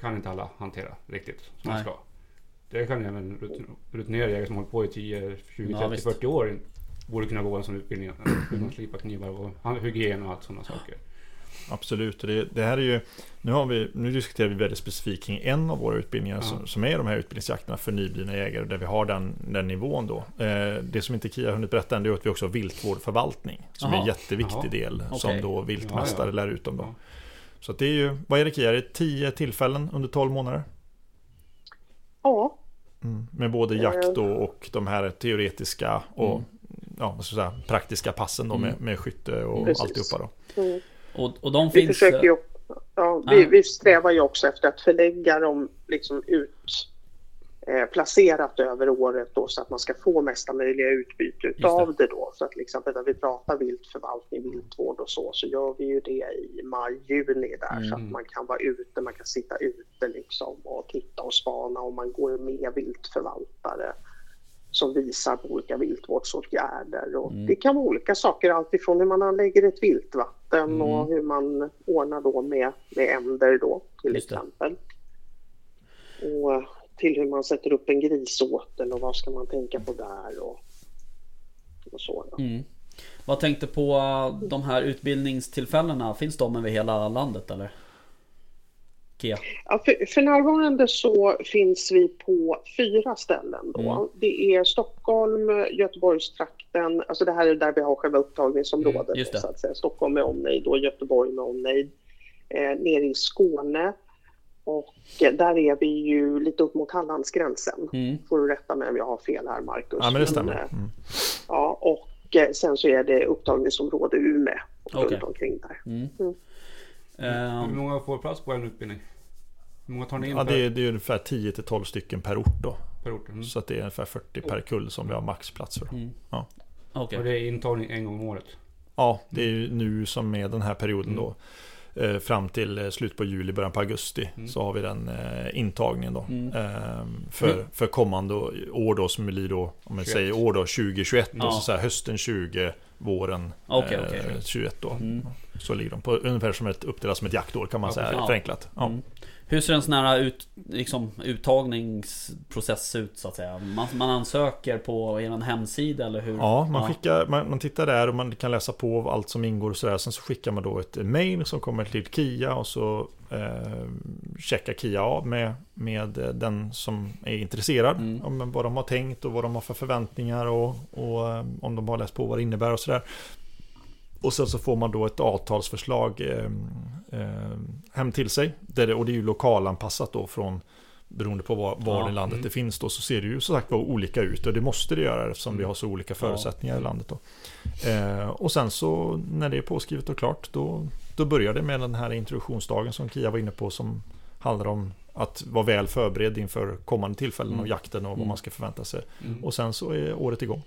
kan inte alla hantera riktigt som man Nej. ska. Det kan även rutin- rutinerade jägare som hållit på i 10, 20, Ja, 30, visst. 40 år borde kunna gå en sån utbildning. Hur man slipa knivar och hygien och allt sådana saker. Absolut, det, det här är ju nu, har vi, nu diskuterar vi väldigt specifikt kring en av våra utbildningar Ja. som, som är de här utbildningsjakterna för nyblivna jägare där vi har den, den nivån då. Eh, det som inte Kia har hunnit berätta än det är att vi också har viltvårdförvaltning som är Jaha. en jätteviktig Jaha. del Okej. som då viltmästare Ja, ja. lär ut dem då. Ja. Så att det är ju, vad är det Kia? Är det 10 tillfällen under 12 månader? ja, Mm. Med både jakt då och de här teoretiska och Mm. ja, vad ska jag säga, praktiska passen då med, Mm. med skytte och Precis. alltihopa då. mm. Och, och de vi finns... försöker ju Ja, vi, vi strävar ju också efter att förlägga dem liksom ut eh, placerat över året då, så att man ska få mesta möjliga utbyte utav det. då. Så att till exempel när vi pratar viltförvaltning, viltvård och så, så gör vi ju det i maj, juni där så att Mm. man kan vara ute, man kan sitta ute liksom och titta och spana och man går med viltförvaltare som visar på olika viltvårdsåtgärder. Och Mm. Det kan vara olika saker, alltifrån hur man anlägger ett viltvatten Mm. och hur man ordnar då med, med änder då till Just det. exempel. Och till hur man sätter upp en grisåtel och vad ska man tänka på där och, och så. Mm. Vad tänkte på uh, de här utbildningstillfällena? Finns de över hela landet eller? Kia? Ja, för, för närvarande så finns vi på fyra ställen. Då. Mm. Det är Stockholm, Göteborgstrakten, alltså det här är där vi har själva upptagningsområdet. Mm. Så att säga. Stockholm med omnejd och Göteborg med omnejd. Eh, nere i Skåne. Och eh, där är vi ju lite upp mot Hallandsgränsen. Mm. Får du rätta mig om jag har fel här Marcus. Ja men det stämmer. eh, Mm. Ja, och eh, sen så är det upptagningsområde Umeå och Okej. runt omkring där. Mm. Mm. Hur många får plats på en utbildning? Hur många tar ni in Ja, per, det är, det är ungefär 10-12 stycken per ort då. per ort? Mm. Så att det är ungefär 40 per kull som vi har maxplats för. mm. Ja. Okej. Och det är intagning en gång om året? Ja, det är ju nu som med den här perioden Mm. då. Eh, Fram till eh, slut på juli, början på augusti. Mm. Så har vi den eh, intagningen då. Mm. Eh, för, Mm. för kommande år då som blir då, om man 21. säger år då, 2021. Ja. Och så, så här, hösten 20, våren Okej, eh, okej. 21 då. Mm. Så ligger de på ungefär som ett uppdelat som ett jaktår kan man Ja, säga, precis. förenklat. Ja. Hur ser en sån här ut, liksom, uttagningsprocess ut så att säga? Man, man ansöker på er hemsida eller hur? Ja, man, Skickar, man, man tittar där och man kan läsa på allt som ingår och sådär. Sen så skickar man då ett mail som kommer till Kia och så eh, checkar Kia av med, med den som är intresserad. Mm. Om vad de har tänkt och vad de har för förväntningar och, och eh, om de har läst på vad det innebär och sådär. Och sen så får man då ett avtalsförslag eh, eh, hem till sig. Där det, och det är ju lokalanpassat då från Beroende på var, var Ja, i landet mm. det finns då så ser det ju så sagt var olika ut och det måste det göra eftersom vi har så olika förutsättningar i landet då. Eh, och sen så när det är påskrivet och klart då, då börjar det med den här introduktionsdagen som Kia var inne på som handlar om att vara väl förberedd inför kommande tillfällen Mm. av jakten och vad Mm. man ska förvänta sig. Mm. Och sen så är året igång.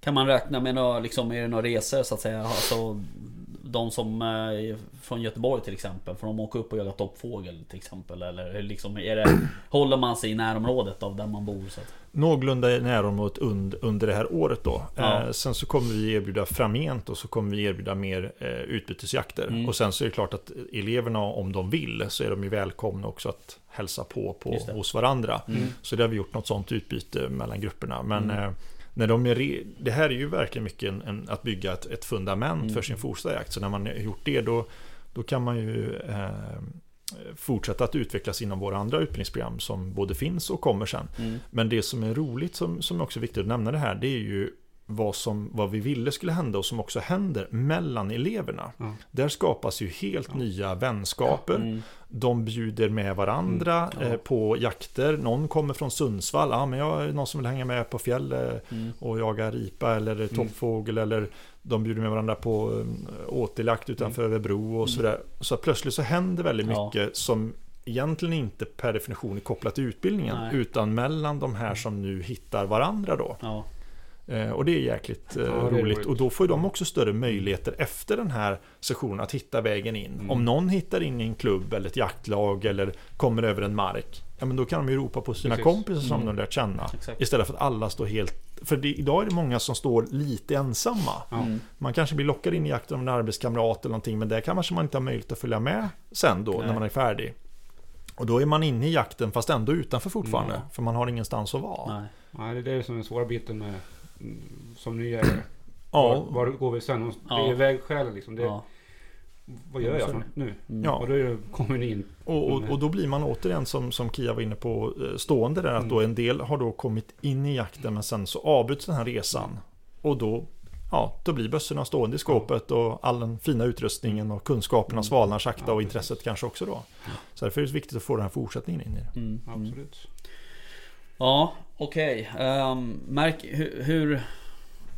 Kan man räkna med några, liksom, är det några resor så att säga? Alltså, de som eh, är från Göteborg till exempel, får de åka upp och jaga toppfågel till exempel? Eller liksom, är det, [clears throat] håller man sig i närområdet av där man bor? Så att, Någorlunda i närområdet und, under det här året då. Ja. Eh, sen så kommer vi erbjuda framgent och så kommer vi erbjuda mer eh, utbytesjakter. Mm. Och sen så är det klart att eleverna om de vill så är de ju välkomna också att hälsa på, på hos varandra. Mm. Så det har vi gjort något sånt utbyte mellan grupperna. Men Mm. eh, när de är det här är ju verkligen mycket en, en, att bygga ett, ett fundament Mm. för sin fortsatta jakt. Så när man har gjort det då, då kan man ju eh, fortsätta att utvecklas inom våra andra utbildningsprogram som både finns och kommer sen. Mm. Men det som är roligt, som, som också är viktigt att nämna det här, det är ju vad, som, vad vi ville skulle hända och som också händer mellan eleverna. Ja. Där skapas ju helt nya vänskaper. Mm. De bjuder med varandra Mm, ja. eh, på jakter. Någon kommer från Sundsvall. Ja, men jag är någon som vill hänga med på fjäll eh, Mm. och jaga ripa eller toppfågel. Eller de bjuder med varandra på eh, återjakt utanför Örebro och sådär. Så plötsligt så händer väldigt Mm. Ja. mycket som egentligen inte per definition är kopplat till utbildningen. Nej. Utan mellan de här som nu hittar varandra då. Ja. Eh, Och det är jäkligt eh, är roligt. Och då får ju de också större möjligheter efter den här sessionen att hitta vägen in. Mm. Om någon hittar in i en klubb eller ett jaktlag eller kommer över en mark. Ja men då kan de ju ropa på sina Precis. kompisar som Mm. de lärt känna. Exakt. Istället för att alla står helt... För det, idag är det många som står lite ensamma. Ja. Mm. Man kanske blir lockad in i jakten av en arbetskamrat eller någonting. Men där kanske man inte har möjlighet att följa med sen då Nej. när man är färdig. Och då är man inne i jakten fast ändå utanför fortfarande. För man har ingenstans att vara. Nej. Ja, det är det som är den svåra biten med som ny jägare. [clears throat] Ja, Var, var går vi sen? Det Ja. är vägskälen liksom. Det, Ja. Vad gör jag något nu? Mm. Ja. Och då kommer ni in. Och, och, Mm. och då blir man återigen som, som Kia var inne på eh, stående där att Mm. då en del har då kommit in i jakten men sen så avbryts den här resan. Och då, ja, då blir bössorna stående i skåpet och all den fina utrustningen och kunskaperna svalnar sakta Ja, och precis. intresset kanske också då. Så därför är det viktigt att få den här fortsättningen in i det. Mm. Mm. Absolut. Ja, okej. Ehm, märk, hur, hur,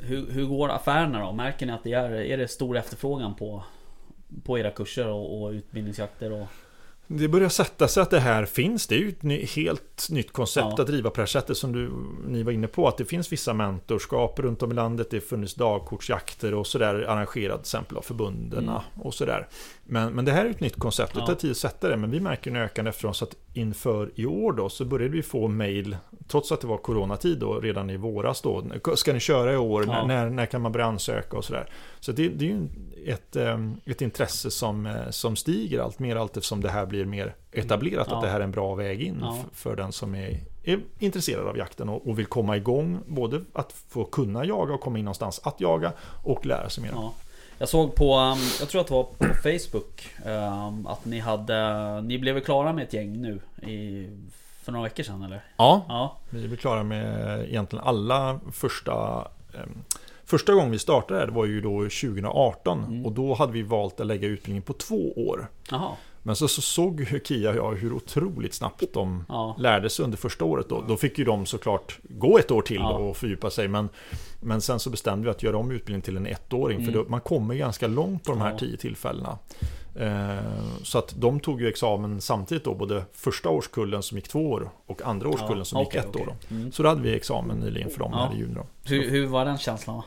hur, hur går affärerna då? Märker ni att det är, är det stor efterfrågan på, på era kurser och, och utbildningsjakter? Och, Det börjar sätta sig att det här finns. Det är ju ett ny, helt nytt koncept Ja. att driva på det här sättet som du, ni var inne på. Att det finns vissa mentorskap runt om i landet. Det har funnits dagkortsjakter och sådär arrangerat till exempel av förbundena och sådär. Men, men det här är ett nytt koncept. Det tar tid att sätta det. Men vi märker en ökande efterfrågan. Så att inför i år då så började vi få mail. Trots att det var coronatid då redan i våras då. Ska ni köra i år? Ja. När, när kan man börja ansöka och sådär. Så det, det är ju ett, eh, ett intresse som, eh, som stiger allt mer allt eftersom det här blir mer etablerat. Ja. Att det här är en bra väg in Ja. för den som är, är intresserad av jakten och, och vill komma igång. Både att få kunna jaga och komma in någonstans att jaga och lära sig mer. Ja. Jag såg på, um, jag tror att det var på Facebook um, Att ni hade, ni blev klara med ett gäng nu i, För några veckor sedan eller? Ja, Ja, vi blir klara med egentligen alla första ehm, Första gången vi startade det var ju då 2018 Mm. och då hade vi valt att lägga utbildningen på två år. jaha. Men så, så såg ju Kia och jag hur otroligt snabbt de Ja. lärde sig under första året då. Då fick ju de såklart gå ett år till Ja. och fördjupa sig. Men, men sen så bestämde vi att göra om utbildningen till en ettåring. Mm. För då, man kommer ganska långt på de här Ja. tio tillfällena. Eh, så att de tog ju examen samtidigt då. Både första årskullen som gick två år och andra årskullen Ja, som okej, gick ett okej. år. Då. Mm. Så då hade vi examen nyligen för dem Ja. här i juni. Då. Hur, hur var den känslan?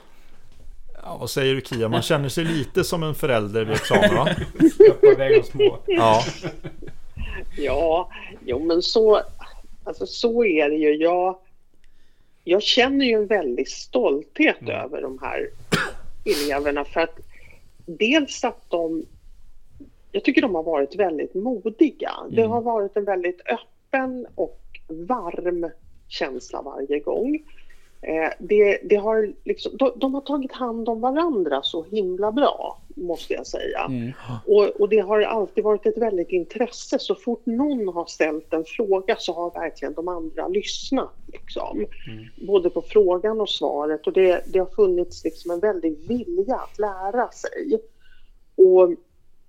Ja, vad säger du Kia? Man känner sig lite som en förälder vid examen va? Släppa iväg de små. Ja, Ja, jo men så, alltså så är det ju. Jag, jag känner ju en väldig stolthet Mm. över de här eleverna för att dels att de, jag tycker de har varit väldigt modiga. Det Mm. har varit en väldigt öppen och varm känsla varje gång. Eh, det, det har liksom, de, de har tagit hand om varandra så himla bra, måste jag säga. Mm. Och, och det har alltid varit ett väldigt intresse. Så fort någon har ställt en fråga så har verkligen de andra lyssnat. Liksom. Både på frågan och svaret. Och det, det har funnits liksom en väldig vilja att lära sig. Och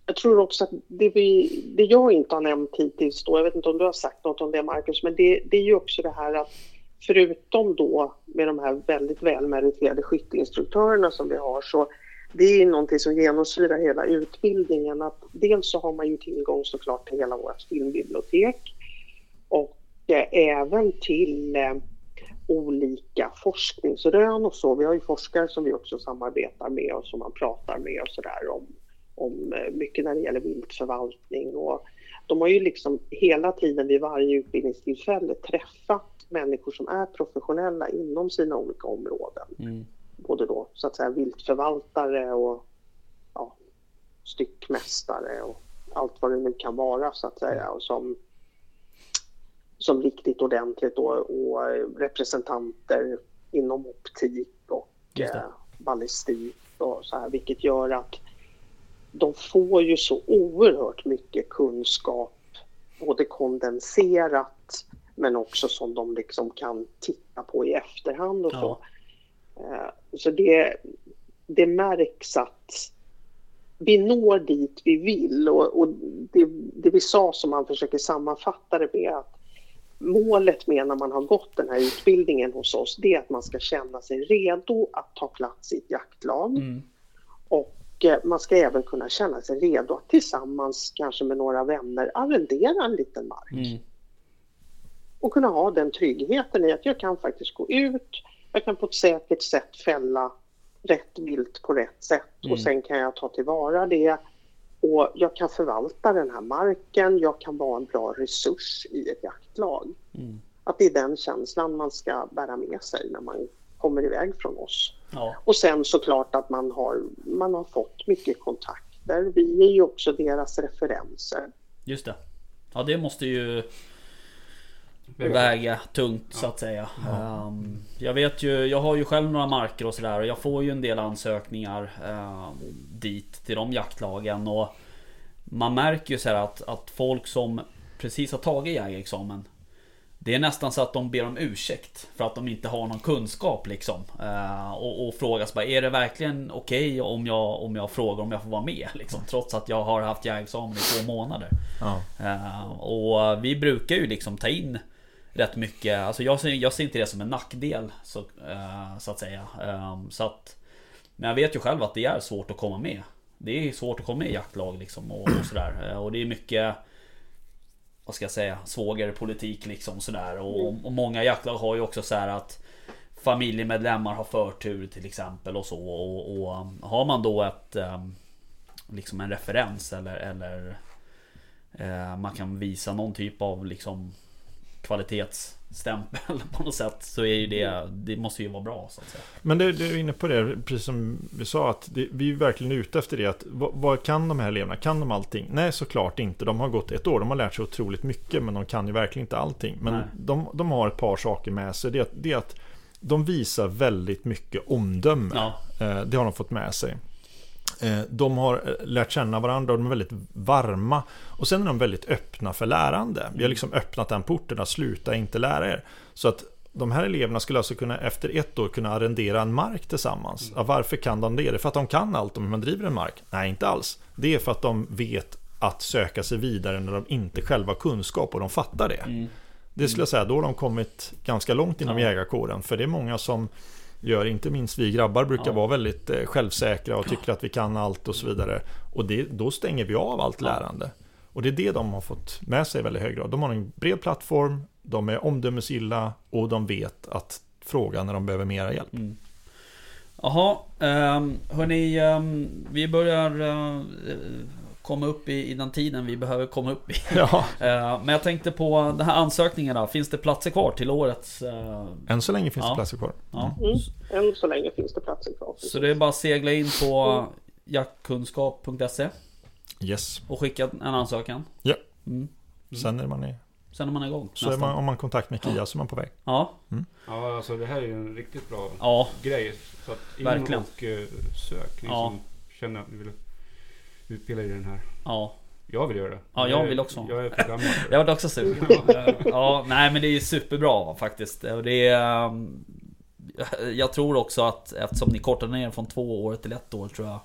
jag tror också att det, vi, det jag inte har nämnt hittills, då, jag vet inte om du har sagt något om det Marcus, men det, det är ju också det här att förutom då med de här väldigt välmeriterade skytteinstruktörerna som vi har så det är någonting som genomsyrar hela utbildningen. Att dels så har man ju tillgång såklart till hela vårt filmbibliotek och eh, även till eh, olika forskningsrön och så. Vi har ju forskare som vi också samarbetar med och som man pratar med och sådär om, om eh, mycket när det gäller viltförvaltning. Och de har ju liksom hela tiden vid varje utbildningstillfälle träffat människor som är professionella inom sina olika områden Mm både då så att säga viltförvaltare och ja, styckmästare och allt vad det nu kan vara så att säga och som, som riktigt ordentligt då, och representanter inom optik och eh, ballistik och så här, vilket gör att de får ju så oerhört mycket kunskap, både kondenserat men också som de liksom kan titta på i efterhand och så. Eh, Så det, det märks att vi når dit vi vill och, och det, det vi sa som man försöker sammanfatta det med att målet med när man har gått den här utbildningen hos oss det är att man ska känna sig redo att ta plats i ett jaktlag Mm. och eh, man ska även kunna känna sig redo att tillsammans kanske med några vänner arrendera en liten mark Mm. och kunna ha den tryggheten i att jag kan faktiskt gå ut, jag kan på ett säkert sätt fälla rätt vilt på rätt sätt Mm. och sen kan jag ta tillvara det och jag kan förvalta den här marken, jag kan vara en bra resurs i ett jaktlag. Mm. Att det är den känslan man ska bära med sig när man kommer iväg från oss. Ja. Och sen såklart att man har, man har fått mycket kontakter. Vi är ju också deras referenser. Just det. Ja det måste ju väga tungt så att säga. Ehm, jag vet ju, jag har ju själv några marker och sådär och jag får ju en del ansökningar eh, dit till de jaktlagen och man märker ju så att, att folk som precis har tagit jägarexamen det är nästan så att de ber om ursäkt för att de inte har någon kunskap liksom. Eh, och, och frågas bara, är det verkligen okej om, jag, om jag frågar om jag får vara med? Liksom, trots att jag har haft jägarexamen i två månader. Ja. Eh, och vi brukar ju liksom ta in rätt mycket. Alltså jag ser, jag ser inte det som en nackdel så, uh, så att säga. Um, så att, men jag vet ju själv att det är svårt att komma med. Det är svårt att komma med i jaktlag liksom och, och sådär. Eh, och det är mycket vad ska jag säga, svågerpolitik liksom sådär. Och, och många jaktlag har ju också så här att familjemedlemmar har förtur till exempel och så. Och, och eh, har man då ett um, liksom en referens eller, eller eh, man kan visa någon typ av liksom kvalitetsstämpel [laughs] på något sätt så är ju det, det måste ju vara bra så att säga. Men du, du är inne på det, precis som vi sa, att det, vi är verkligen ute efter det. Att, vad, vad kan de här eleverna? Kan de allting? Nej, såklart inte. De har gått ett år, de har lärt sig otroligt mycket, men de kan ju verkligen inte allting. Men de, de har ett par saker med sig. Det, är att- det är att de visar väldigt mycket omdöme. Ja, Eh, Det har de fått med sig. Eh, De har eh, lärt känna varandra och de är väldigt varma. Och sen är de väldigt öppna för lärande. Vi har liksom öppnat den porten att sluta inte lära er. Så att de här eleverna skulle alltså kunna efter ett år kunna arrendera en mark tillsammans. Ja, varför kan de det? Är det för att de kan allt om hur man driver en mark? Nej, inte alls. Det är för att de vet att söka sig vidare när de inte själva har kunskap och de fattar det. mm, Det skulle jag säga, då har de kommit ganska långt inom Ja. jägarkåren. För det är många som gör, inte minst vi grabbar brukar Ja. vara väldigt eh, självsäkra och tycker att vi kan allt och så vidare. Och det, då stänger vi av allt lärande. Och det är det de har fått med sig i väldigt hög grad. De har en bred plattform, de är omdömesgilla och de vet att fråga när de behöver mera hjälp. mm. Jaha, um, hörni, ehm, vi börjar eh, komma upp i, i den tiden vi behöver komma upp i. Ja, [laughs] Eh, men jag tänkte på den här ansökningen då. Finns det platser kvar till årets? eh, än så länge finns Ja. det platser kvar. ja. Mm. Än så länge finns det platser kvar. Så det är bara att segla in på jaktkunskap.se Yes. och skicka en ansökan. Ja. Mm. Sen är man i, Sen är man igång. så är man, om man kontakt med KIA så är man på väg. Ja, Ja, alltså det här är ju en riktigt bra ja, grej. Så att in Verkligen. och uh, sök, ni Ja. som känner att ni vill utbilda i den här. ja. Jag vill göra det. Ja, jag vill också. Jag är för gammal Jag var också sugen. [laughs] ja, nej men det är superbra faktiskt. Det är... um, Jag tror också att eftersom ni kortade ner från två år till ett år tror jag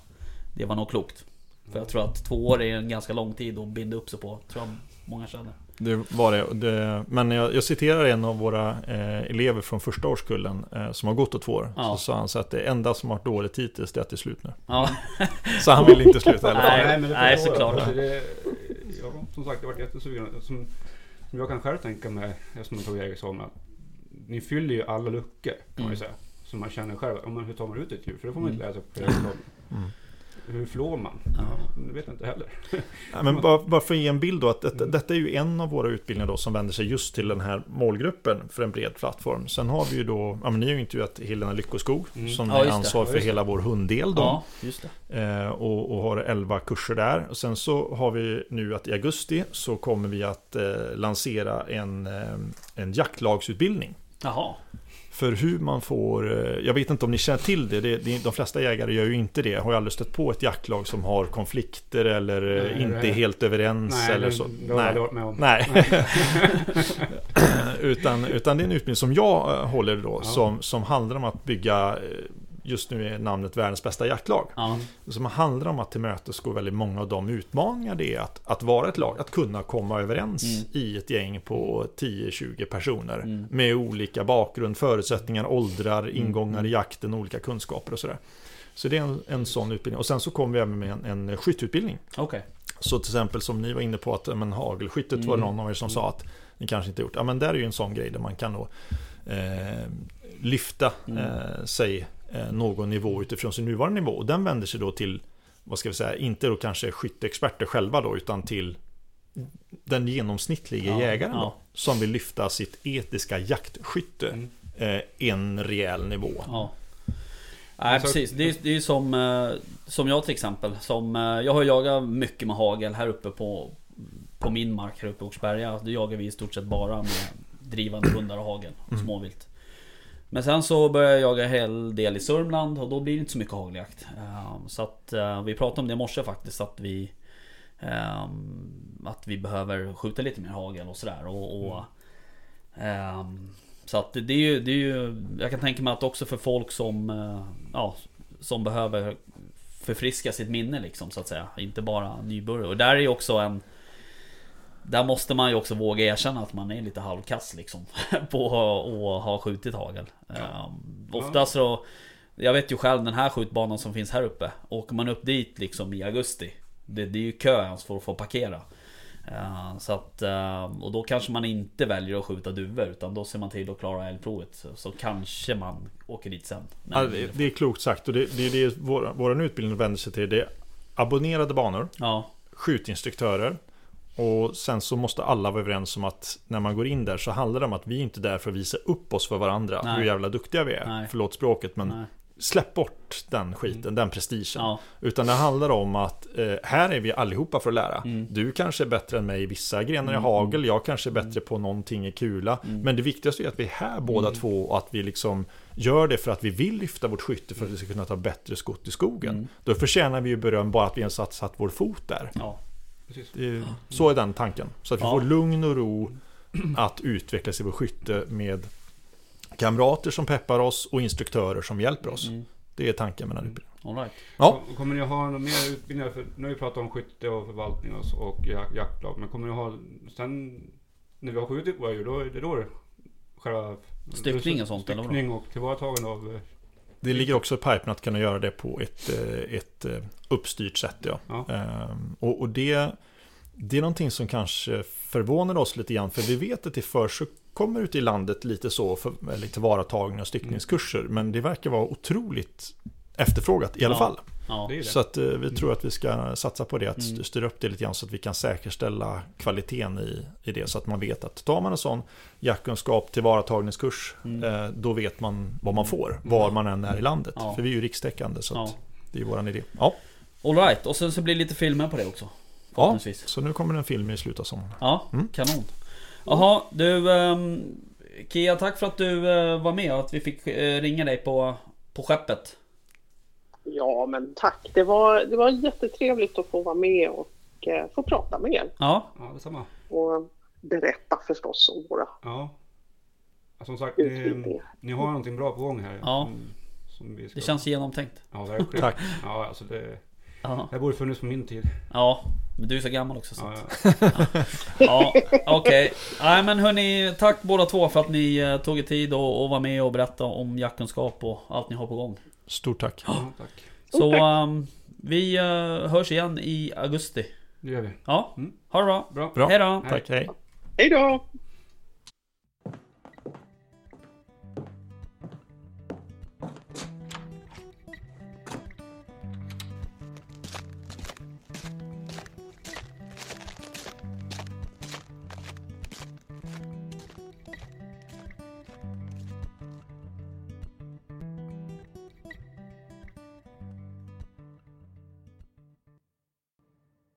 Det var nog klokt. För jag tror att två år är en ganska lång tid att binda upp sig på. Tror jag många känner. Det var det. Det men jag, jag citerar en av våra eh, elever från första årskullen eh, som har gått åt två år. Ja. Så sa han så att det enda som har varit dåligt hittills det är att det är slut nu. Ja, Så han vill inte sluta alla fall. Nej, men det nej, jag. såklart. Det, ja, som sagt, jag har varit jättesugen. Som, som jag kan själv tänka mig, eftersom jag tog jägarexamen, att ni fyller ju alla luckor kan man Mm. ju säga. Som man känner själv. Om man, hur tar man ut ett djur? För det får man inte läsa på jägarexamen. Mm. Hur flår man? Ja. Det vet jag inte heller. [laughs] Ja, men bara, bara för att ge en bild då, att detta, detta är ju en av våra utbildningar då som vänder sig just till den här målgruppen för en bred plattform. Sen har vi ju då, ja men ni har ju intervjuat Helena Lyckoskog Mm. som Ja, är just det. ansvar Ja, för hela vår hunddel då. ja just det. Eh, och, och har 11 kurser där. Och sen så har vi nu att i augusti så kommer vi att eh, lansera en, eh, en jaktlagsutbildning. Jaha. För hur man får, eh, jag vet inte om ni känner till det, det, det de flesta jägare gör ju inte det. Har ju aldrig stött på ett jaktlag som har konflikter eller eh, Nej, inte det- är helt överens Nej, eller det, så. det varit med om. Nej. [laughs] utan, utan det är en utbildning som jag eh, håller då, Ja. som, som handlar om att bygga, just nu är namnet världens bästa jaktlag. Ja. Som handlar om att tillmötesgå väldigt många av de utmaningar det är att, att vara ett lag, att kunna komma överens Mm. i ett gäng på 10-20 personer. Mm. Med olika bakgrund, förutsättningar, åldrar, Mm. ingångar i jakten, olika kunskaper och sådär. Så det är en, en sån utbildning. Och sen så kommer vi även med en, en skytteutbildning. Okej. Så till exempel som ni var inne på att men, hagelskyttet var Mm. det någon av er som sa att ni kanske inte gjort. Ja men där är ju en sån grej där man kan då eh, lyfta Mm. eh, sig någon nivå utifrån sin nuvarande nivå. Och den vänder sig då till, vad ska vi säga, inte då kanske skytteexperter själva då utan till den genomsnittliga Ja, jägaren ja. då, som vill lyfta sitt etiska jaktskytte Mm. eh, en rejäl nivå. Ja. Nej precis, det är, det är ju som, eh, som jag till exempel. Som, eh, jag har jagat mycket med hagel här uppe på, på min mark här uppe i Oxberga. Då jagar vi i stort sett bara med drivande hundar och hagel och Mm. småvilt. Men sen så började jag jaga en hel del i Sörmland och då blir det inte så mycket hageljakt. Eh, Så att eh, vi pratade om det i morse faktiskt att vi ehm, Att vi behöver skjuta lite mer hagel och sådär. Och, och ehm, Så att det är, ju, det är ju Jag kan tänka mig att också för folk som eh, Ja Som behöver Förfriska sitt minne liksom så att säga. Inte bara nybörjare. Och där är ju också en där måste man ju också våga erkänna att man är lite halvkass liksom [laughs] På att ha skjutit hagel. Ehm, Oftast så Jag vet ju själv den här skjutbanan som finns här uppe. Åker man upp dit liksom i augusti Det, det är ju kö ens för att få parkera. Ehm, Så att ehm, Och då kanske man inte väljer att skjuta duvor Utan då ser man till att klara älgprovet så, kanske man åker dit sen. Ja, det är klokt sagt. Och det, det är det vår, vår utbildning vänder sig till. Det är abonnerade banor, Ja, skjutinstruktörer och sen så måste alla vara överens om att när man går in där så handlar det om att vi är inte där för att visa upp oss för varandra. Nej. Hur jävla duktiga vi är. Nej. Förlåt språket men nej, släpp bort den skiten, den prestigen. ja, Utan det handlar om att eh, här är vi allihopa för att lära. Mm. Du kanske är bättre än mig i vissa grenar Mm, i hagel, jag kanske är bättre på någonting i kula. Mm. Men det viktigaste är att vi är här båda Mm. två och att vi liksom gör det för att vi vill lyfta vårt skytte för att vi ska kunna ta bättre skott i skogen. Mm. Då förtjänar vi ju beröm bara att vi ens har satt vår fot där. ja, Precis. Så är den tanken. Så att vi Ja. får lugn och ro att utvecklas i vår skytte med kamrater som peppar oss och instruktörer som hjälper oss. mm, Det är tanken med den här utbildningen. all right. Ja. Kom- Kommer ni ha någon mer utbildningar? För, nu har vi pratat om skytte och förvaltning och, så- och jak- jaktlag. Men kommer ni ha sen när vi har skjutit våra djur, då är det då det själva Styckning och sånt? Styckning och tillvaratagande av... Det ligger också i pipen att kunna göra det på ett, eh, ett eh, uppstyrt sätt. Ja. Ja. Ehm, Och, och det, det är någonting som kanske förvånar oss lite grann. För vi vet att det först så kommer ut i landet lite så för eller tillvaratagning och styckningskurser. Men det verkar vara otroligt efterfrågat i alla Ja. fall. Ja, Det är det. Så att eh, vi tror att vi ska satsa på det, att Mm. styra upp det lite grann så att vi kan säkerställa kvaliteten i, i det. Så att man vet att tar man en sån jaktkunskap tillvaratagningskurs, Mm. eh, då vet man vad man får, var man än är i landet. Ja. För vi är ju rikstäckande, så att ja. det är våran idé. Ja. All right. och sen så blir det lite filmer på det också. ja, så nu kommer det en film i slutet av sommaren. Ja, Mm. kanon. Jaha, du ehm, Kia, tack för att du eh, var med och att vi fick ringa dig på, på skeppet. Ja, men tack. Det var, det var jättetrevligt att få vara med och eh, få prata med er. Ja, Ja, detsamma. Och berätta förstås om våra Ja. ja som sagt, ni, ni har någonting bra på gång här. Ja. Som, som vi ska... det känns genomtänkt. Ja, verkligen. [laughs] Tack. Ja, alltså det... Ja, Det borde funnits på min tid. ja men du är så gammal också. Så. Ja, [laughs] Ja, ja. okej. Nej men hörni, tack båda två för att ni eh, tog er tid och, och var med och berättade om jaktkunskap och allt ni har på gång. Stort tack. ja, tack. Så ehm, vi eh, hörs igen i augusti. Det gör vi. Ja, Mm. ha det bra. Bra. Bra. Hej då. Tack, hej. Hej då!